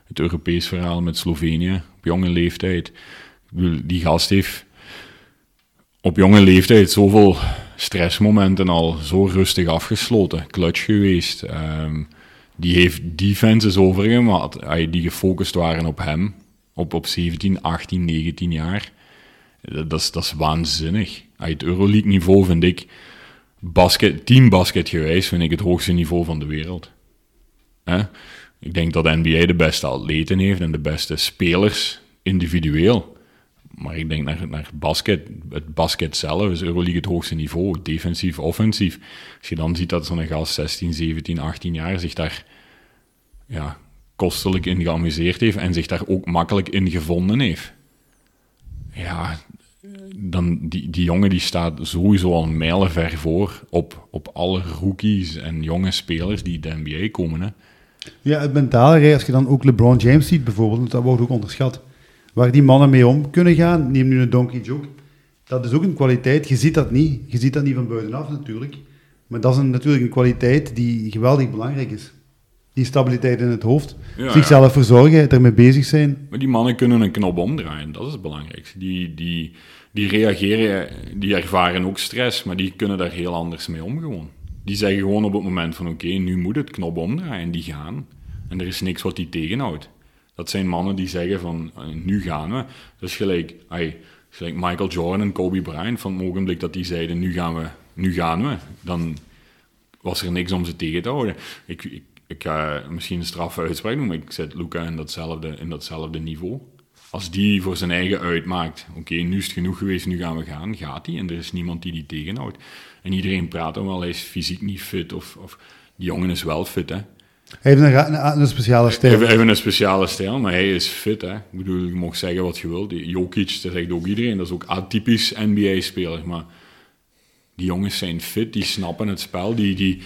het Europees verhaal met Slovenië op jonge leeftijd. Ik bedoel, die gast heeft op jonge leeftijd zoveel stressmomenten al zo rustig afgesloten. Clutch geweest. Ehm, die heeft defenses overgemaakt eh, die gefocust waren op hem. Op, op 17, 18, 19 jaar. Dat, dat, is, dat is waanzinnig. Het Euroleague niveau vind ik basket, teambasket gewijs vind ik het hoogste niveau van de wereld. Ik denk dat de NBA de beste atleten heeft en de beste spelers individueel. Maar ik denk naar, naar basket, het basket zelf is Euroleague het hoogste niveau, defensief, offensief. Als je dan ziet dat zo'n gast 16, 17, 18 jaar zich daar ja, kostelijk in geamuseerd heeft en zich daar ook makkelijk in gevonden heeft. Ja, dan die, die jongen die staat sowieso al mijlenver voor op, op alle rookies en jonge spelers die de NBA komen. Hè. Ja, het mentale, hè, als je dan ook LeBron James ziet bijvoorbeeld, dat wordt ook onderschat. Waar die mannen mee om kunnen gaan, neem nu een Donkey Joke, dat is ook een kwaliteit. Je ziet dat niet. Je ziet dat niet van buitenaf natuurlijk. Maar dat is natuurlijk een kwaliteit die geweldig belangrijk is. Die stabiliteit in het hoofd. Ja, Zichzelf verzorgen, ermee bezig zijn. Maar die mannen kunnen een knop omdraaien, dat is het belangrijkste. Die, die, die reageren, die ervaren ook stress, maar die kunnen daar heel anders mee om gewoon. Die zeggen gewoon op het moment van oké, nu moet het knop omdraaien, en die gaan. En er is niks wat die tegenhoudt. Dat zijn mannen die zeggen van, eh, nu gaan we. Dat is gelijk, ai, gelijk Michael Jordan en Kobe Bryant, van het ogenblik dat die zeiden, nu gaan we, nu gaan we. Dan was er niks om ze tegen te houden. Ik, ik, ik ga misschien een straffe uitspraak doen, maar ik zet Luca in datzelfde, in datzelfde niveau. Als die voor zijn eigen uitmaakt, oké, nu is het genoeg geweest, nu gaan we gaan, gaat hij. En er is niemand die die tegenhoudt. En iedereen praat dan wel, hij is fysiek niet fit, of, of die jongen is wel fit, hè. Hij heeft een, een, een speciale stijl. Even, even een speciale stijl, maar hij is fit. Hè. Ik bedoel, je mag zeggen wat je wilt. Jokic, dat zegt ook iedereen. Dat is ook atypisch NBA-speler. Maar die jongens zijn fit, die snappen het spel. Die, die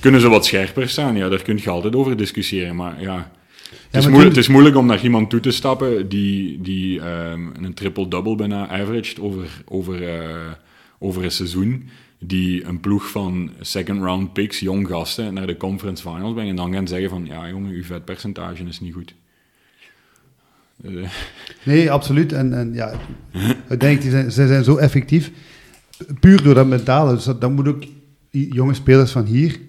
kunnen ze wat scherper staan. Ja, daar kun je altijd over discussiëren. Maar ja, het, is, moeilijk, toen- het is moeilijk om naar iemand toe te stappen die, die ehm, een triple-double bijna averaged over, over, eh, over een seizoen. Die een ploeg van second-round picks, jong gasten, naar de conference finals brengen. En dan gaan zeggen van, ja jongen, uw vetpercentage is niet goed. Nee, absoluut. En, en ja, ik denk, die zijn, ze zijn zo effectief. Puur door dat mentale. Dus dat, dat moet ook jonge spelers van hier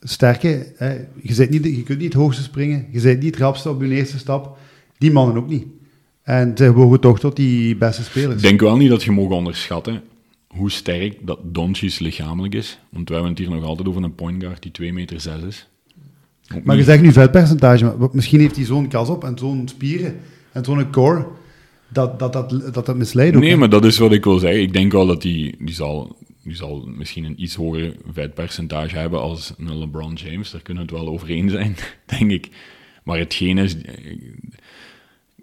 sterken. Hè. Je, niet, je kunt niet het hoogste springen. Je bent niet het rapste op je eerste stap. Die mannen ook niet. En ze behoren toch tot die beste spelers. Ik denk wel niet dat je mag onderschatten hoe sterk dat Doncic lichamelijk is. Want we hebben het hier nog altijd over een point guard die 2 meter 6 is. Ook Maar je zegt nu vetpercentage, maar misschien heeft hij zo'n kas op en zo'n spieren en zo'n core, dat dat, dat, dat, dat misleidt. Nee, maar dat is wat ik wil zeggen. Ik denk wel dat die, die, zal, die zal misschien een iets hoger vetpercentage hebben als een LeBron James. Daar kunnen we het wel over eens zijn, denk ik. Maar hetgeen is,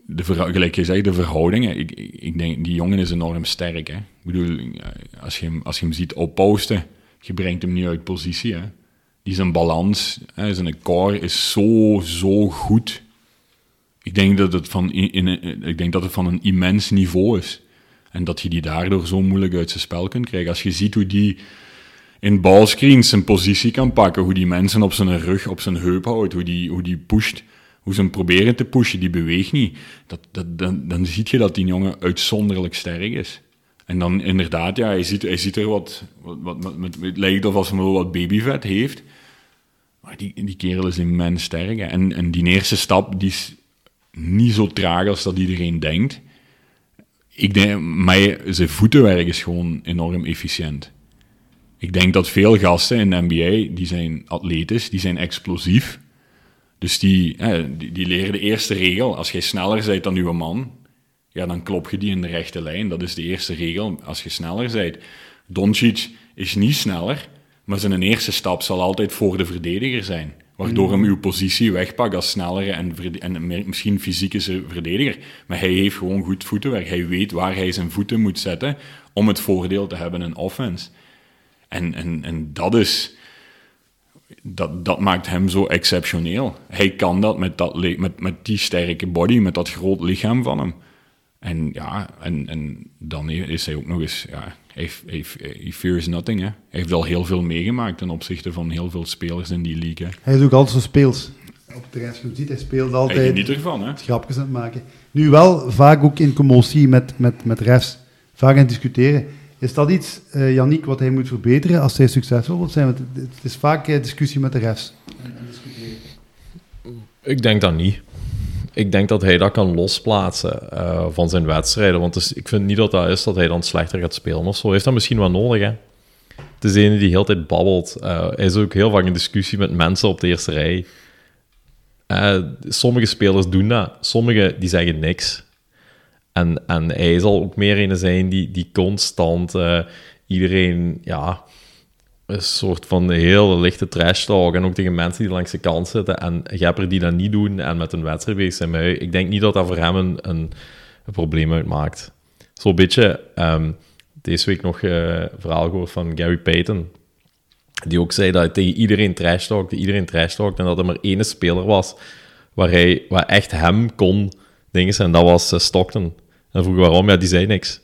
de verhou- gelijk je zegt, de verhoudingen. Ik, ik ik denk, die jongen is enorm sterk. Hè? Ik bedoel, als je, hem, als je hem ziet opposten, je brengt hem niet uit positie. Hè? Die zijn balans, hè, zijn core is zo, zo goed. Ik denk dat het van, in, ik denk dat het van een immens niveau is. En dat je die daardoor zo moeilijk uit zijn spel kunt krijgen. Als je ziet hoe die in ballscreens zijn positie kan pakken, hoe die mensen op zijn rug, op zijn heup houdt, hoe die, hoe die pusht, hoe ze hem proberen te pushen, die beweegt niet. Dat, dat, dan, dan zie je dat die jongen uitzonderlijk sterk is. En dan inderdaad, ja, hij ziet, hij ziet er wat, wat, met- het lijkt of als hij wel wat babyvet heeft. Maar die, die kerel is immens sterk. En, en die eerste stap, die is niet zo traag als dat iedereen denkt. Ik denk, maar zijn voetenwerk is gewoon enorm efficiënt. Ik denk dat veel gasten in de NBA, die zijn atletisch, die zijn explosief. Dus die, die, die leren de eerste regel. Als jij sneller bent dan uw man, ja, dan klop je die in de rechte lijn. Dat is de eerste regel, als je sneller bent. Doncic is niet sneller, Maar zijn eerste stap zal altijd voor de verdediger zijn. Waardoor hem uw positie wegpakt als snellere en, en misschien fysische verdediger. Maar hij heeft gewoon goed voetenwerk. Hij weet waar hij zijn voeten moet zetten om het voordeel te hebben in offense. En, en, en dat is... Dat, dat maakt hem zo exceptioneel. Hij kan dat met, dat met, met die sterke body, met dat groot lichaam van hem. En ja, en, en dan is hij ook nog eens... Ja, hij, hij, hij fears nothing, hè. Hij heeft al heel veel meegemaakt ten opzichte van heel veel spelers in die league, hè. Hij is ook altijd zo speels. Op het terrein, ziet, hij speelt Hij altijd geniet ervan, hè. grapjes aan het maken. Nu wel vaak ook in commotie met, met, met refs. Vaak aan het discussiëren. Is dat iets, eh Yannick, wat hij moet verbeteren als hij succesvol wil zijn? Want het, het is vaak eh, discussie met de refs. Ik denk dat niet. Ik denk dat hij dat kan losplaatsen eh, van zijn wedstrijden. Want dus, ik vind niet dat dat is dat hij dan slechter gaat spelen of zo. Heeft dat misschien wel nodig, hè. Het is de ene die heel tijd babbelt. Eh, hij is ook heel vaak in discussie met mensen op de eerste rij. Eh, sommige spelers doen dat. Sommige die zeggen niks. En, en hij zal ook meer een zijn die, die constant iedereen... Ja, een soort van hele lichte trash talk. En ook tegen mensen die langs de kant zitten. En Gepper die dat niet doen en met een wedstrijd bezig zijn. Maar ik denk niet dat dat voor hem een, een, een probleem uitmaakt. Zo'n beetje... ehm, deze week nog eh, een verhaal gehoord van Gary Payton. Die ook zei dat hij tegen iedereen trash talkte, iedereen trash talkte. En dat er maar één speler was waar hij waar echt hem kon dingen. En dat was eh, Stockton. En vroeg waarom. Ja, die zei niks.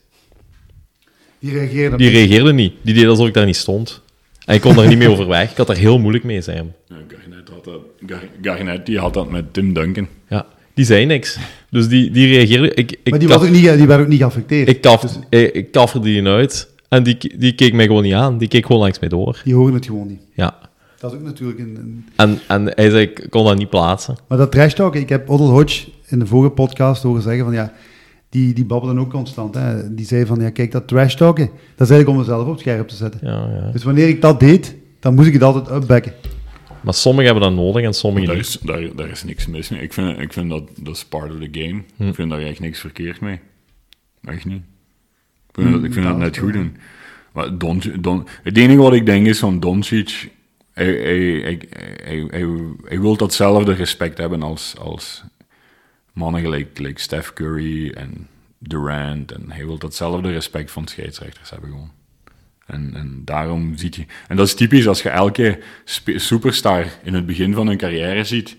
Die reageren op Die reageerde niet. Die deed alsof ik daar niet stond. En ik kon daar niet mee overweg. Ik had daar heel moeilijk mee zijn. Ja, Garnett, had dat, Gar- Garnett die had dat met Tim Duncan. Ja, die zei niks. Dus die, die reageerde... Ik, ik, Maar die, kaf- was ook niet, die werden ook niet geaffecteerd. ik, kaf, ik, ik kafferde die uit. En die, die keek mij gewoon niet aan. Die keek gewoon langs mij door. Die horen het gewoon niet. Ja. Dat is ook natuurlijk een... een- En, en hij zei, ik kon dat niet plaatsen. Maar dat trash talk, ik heb Oddel Hodge in de vorige podcast horen zeggen van ja, die, die babbelen ook constant. Hè. Die zei van ja, kijk, dat trash talken, dat is eigenlijk om mezelf op het scherp te zetten. Ja, ja. Dus wanneer ik dat deed, dan moest ik het altijd upbacken. Maar sommigen hebben dat nodig en sommigen Daar niet. is, daar, daar is niks mis mee. Ik vind, ik vind dat dat is part of the game. Hm. Ik vind daar echt niks verkeerd mee. Echt niet. Ik vind, dat, ik vind dat net goed doen. Maar Don, Don, het enige wat ik denk is van Doncic, hij, hij, hij, hij, hij, hij wil datzelfde respect hebben als, als mannen gelijk, gelijk Steph Curry en Durant. En hij wil datzelfde respect van scheidsrechters hebben gewoon. En, en daarom ziet je... En dat is typisch als je elke superstar in het begin van hun carrière ziet.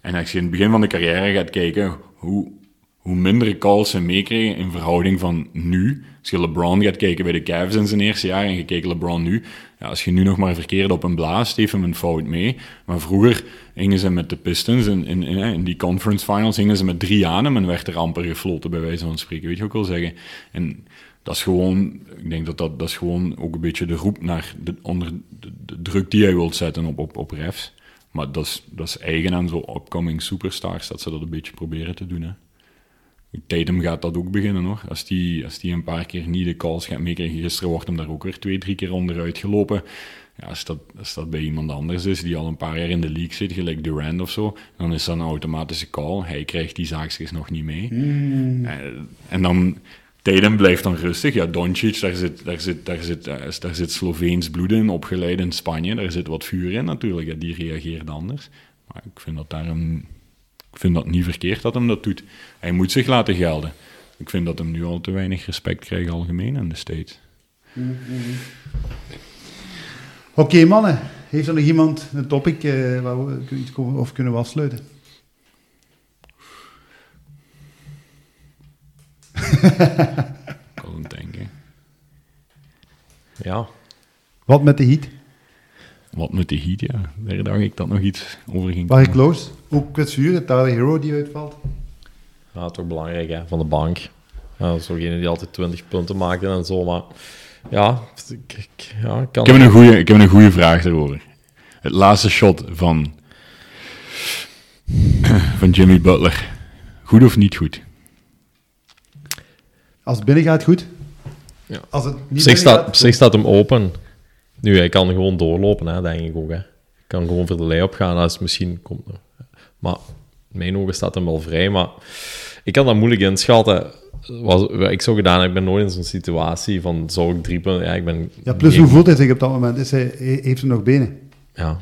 En als je in het begin van de carrière gaat kijken hoe, hoe minder calls ze meekregen in verhouding van nu. Als je LeBron gaat kijken bij de Cavs in zijn eerste jaar en je kijkt LeBron nu. Ja, als je nu nog maar verkeerd op een blaast, heeft hem een fout mee. Maar vroeger gingen ze met de Pistons in, in, in, die conference finals gingen ze met drie aan hem en werd er amper gefloten bij wijze van spreken. Weet je wat ik wil zeggen? En dat is gewoon, ik denk dat dat, dat is gewoon ook een beetje de roep naar de, onder de, de druk die hij wilt zetten op, op, op refs. Maar dat is, dat is eigen aan zo'n upcoming superstars, dat ze dat een beetje proberen te doen. Hè. Tatum gaat dat ook beginnen hoor. Als die, als die een paar keer niet de calls gaat meekrijgen, gisteren wordt hem daar ook weer twee, drie keer onderuit gelopen. Ja, als, dat, als dat bij iemand anders is die al een paar jaar in de league zit, gelijk Durant of zo, dan is dat een automatische call. Hij krijgt die zaakjes nog niet mee. En, en dan, Tatum blijft dan rustig. Ja, Doncic, daar zit, daar zit, daar zit, eh, daar zit Sloveens bloed in, opgeleid in Spanje. Daar zit wat vuur in natuurlijk. Ja, die reageert anders. Maar ik vind dat daarom ik vind dat niet verkeerd dat hem dat doet. Hij moet zich laten gelden. Ik vind dat hem nu al te weinig respect krijgt algemeen in de States. Oké mannen, heeft er nog iemand een topic eh, waar we iets over, of kunnen we afsluiten? Ik kan het denken. Ja. Wat met de heat? Wat met de heat, ja. Daar dacht ik dat nog iets over ging Barry komen. Close, ook kwetsuur, Tyler Hero die uitvalt. ja, toch belangrijk hè, van de bank. Ja, dat is degene die altijd 20 punten maakte en zo, maar ja, ik, ik- ja, ik kan Ik heb een goede, ik heb een goede vraag daarover. Het laatste shot van, van Jimmy Butler. Goed of niet goed? Als het binnen gaat, goed. Ja. Als het Op niet zich, staat, gaat, op zich staat hem open. Nu, hij kan gewoon doorlopen, hè, denk ik ook. Hè. Hij kan gewoon voor de lay-up gaan als het misschien komt. Maar in mijn ogen staat hem wel vrij. Maar ik kan dat moeilijk inschatten. Was, wat ik zo gedaan heb, ik ben nooit in zo'n situatie van zou ik drie punten... Ja, ik ben... Ja, plus geen- hoe voelt hij zich op dat moment? Is hij, he- heeft hij nog benen? Ja.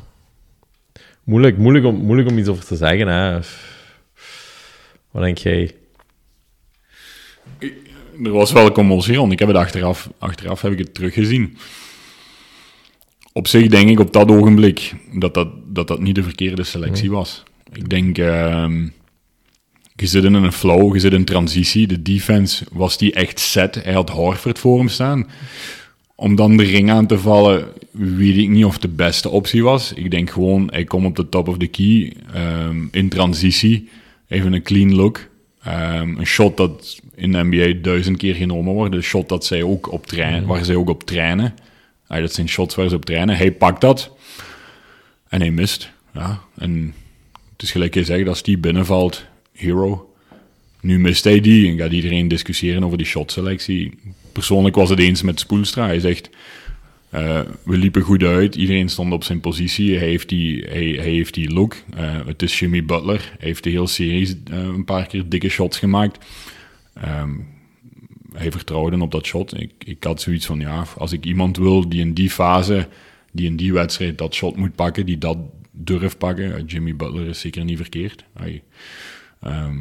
Moeilijk, moeilijk, om, moeilijk om iets over te zeggen, hè. Wat denk jij? Er was wel commotie rond. Ik heb het achteraf, achteraf heb ik het teruggezien. Op zich denk ik op dat ogenblik dat dat, dat, dat niet de verkeerde selectie was. Ik denk, ehm, je zit in een flow, je zit in transitie. De defense was die echt set. Hij had Horford voor hem staan. Om dan de ring aan te vallen, weet ik niet of de beste optie was. Ik denk gewoon, hij komt op de top of the key, ehm, in transitie, even een clean look. Ehm, een shot dat in de NBA duizend keer genomen wordt. Een shot dat zij ook op trainen, waar zij ook op trainen. Ah, dat zijn shots waar ze op trainen. Hij pakt dat en hij mist. Ja, en het is gelijk je zegt, als die binnenvalt, hero. Nu mist hij die en gaat iedereen discussiëren over die shotselectie. Persoonlijk was het eens met Spoelstra. Hij zegt, eh, we liepen goed uit, iedereen stond op zijn positie. Hij heeft die, hij, heeft die look. Eh, het is Jimmy Butler. Hij heeft de hele serie eh, een paar keer dikke shots gemaakt. Ehm, hij vertrouwde op dat shot. Ik, ik had zoiets van, ja, als ik iemand wil die in die fase, die in die wedstrijd dat shot moet pakken, die dat durft pakken, Jimmy Butler is zeker niet verkeerd. Hij, ehm,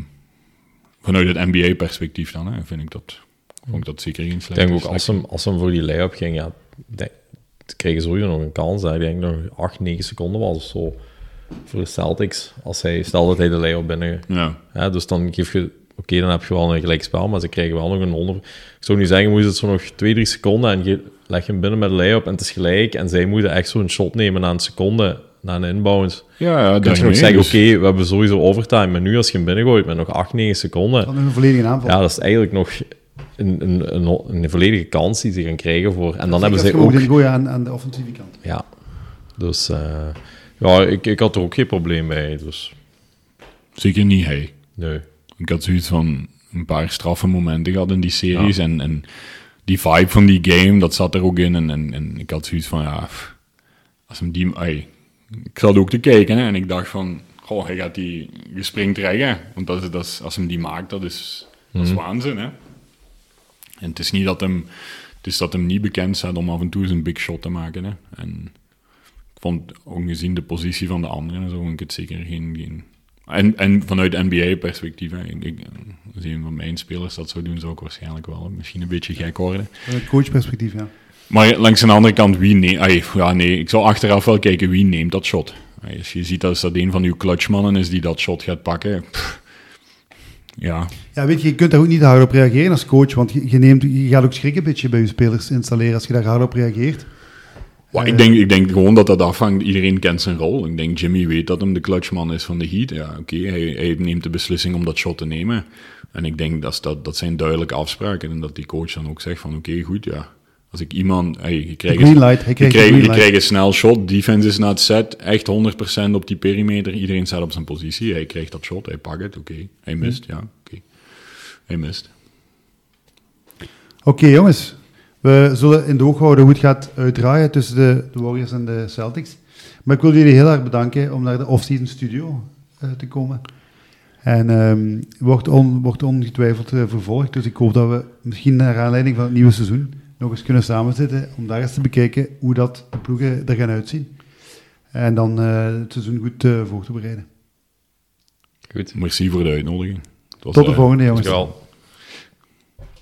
vanuit het NBA-perspectief dan, hè, vind ik dat, vond ik dat zeker geen Ik slechte denk ook, als hem, als hem voor die lay-up ging, ja, denk, ze kregen sowieso nog een kans. Hè. Ik denk nog 8, 9 seconden was of zo voor de Celtics. Als hij, stel dat hij de lay-up binnen... Ja, Ja, dus dan geef je... Oké, dan heb je wel een gelijk spel, maar ze krijgen wel nog een 100... Ik zou nu zeggen, moet het zo nog 2, 3 seconden en je leg hem binnen met de lay-up en het is gelijk. En zij moeten echt zo'n shot nemen na een seconde, na een inbound. ja, ja Dan kun je nog zeggen, dus- oké, we hebben sowieso overtime. Maar nu als je hem binnengooit met nog 8, 9 seconden... Dan een volledige aanval. Ja, dat is eigenlijk nog een, een, een, een volledige kans die ze gaan krijgen voor. En dan hebben je ook. gooien aan, aan de offensieve kant. Ja, dus eh, ja, ik, ik had er ook geen probleem bij. Dus Zeker niet hij. nee. Ik had zoiets van een paar straffe momenten gehad in die series. En, en die vibe van die game, dat zat er ook in. En, en, en ik had zoiets van, ja, als hem die... ey, ik zat ook te kijken hè, en ik dacht van, goh, hij gaat die gespringt reggen. Want dat is, dat is, als hem die maakt, dat is, dat is waanzin, hè. En het is niet dat hem... Het is dat hem niet bekend staat om af en toe een big shot te maken, hè. En ik vond, ook gezien de positie van de anderen en zo, vond ik het zeker geen... geen en, en vanuit NBA-perspectief, hè, ik, ik, als een van mijn spelers dat zou doen, zou ik waarschijnlijk wel misschien een beetje gek worden. Vanuit coachperspectief, ja. Maar langs de andere kant, wie neemt... Ja, nee, ik zou achteraf wel kijken wie neemt dat shot. Als je ziet dat dat een van uw clutchmannen is die dat shot gaat pakken... pff, ja, Ja, weet je, je kunt daar ook niet hard op reageren als coach, want je, neemt, je gaat ook schrik een beetje bij je spelers installeren als je daar hard op reageert. Eh, ik, denk, ik denk gewoon dat dat afhangt. Iedereen kent zijn rol. Ik denk Jimmy weet dat hem de clutchman is van de Heat. Ja, oké, hij, hij neemt de beslissing om dat shot te nemen. En ik denk dat dat, dat zijn duidelijke afspraken. En dat die coach dan ook zegt van oké, goed, ja. Als ik iemand... Hey, je krijgt een snel shot. Defense is not set. Echt 100% op die perimeter. Iedereen staat op zijn positie. Hij krijgt dat shot. Hij pakt het. Oké. Hij mist. Ja, oké. Hij mist. Oké, jongens. We zullen in de oog houden hoe het gaat uitdraaien tussen de, de Warriors en de Celtics. Maar ik wil jullie heel erg bedanken om naar de off-season studio eh, te komen. En ehm, wordt, on, wordt ongetwijfeld eh, vervolgd. Dus ik hoop dat we misschien naar aanleiding van het nieuwe seizoen nog eens kunnen samenzitten om daar eens te bekijken hoe dat de ploegen er gaan uitzien. En dan eh, het seizoen goed eh, voor te bereiden. Goed. Merci voor de uitnodiging. Tot de eh, volgende, jongens.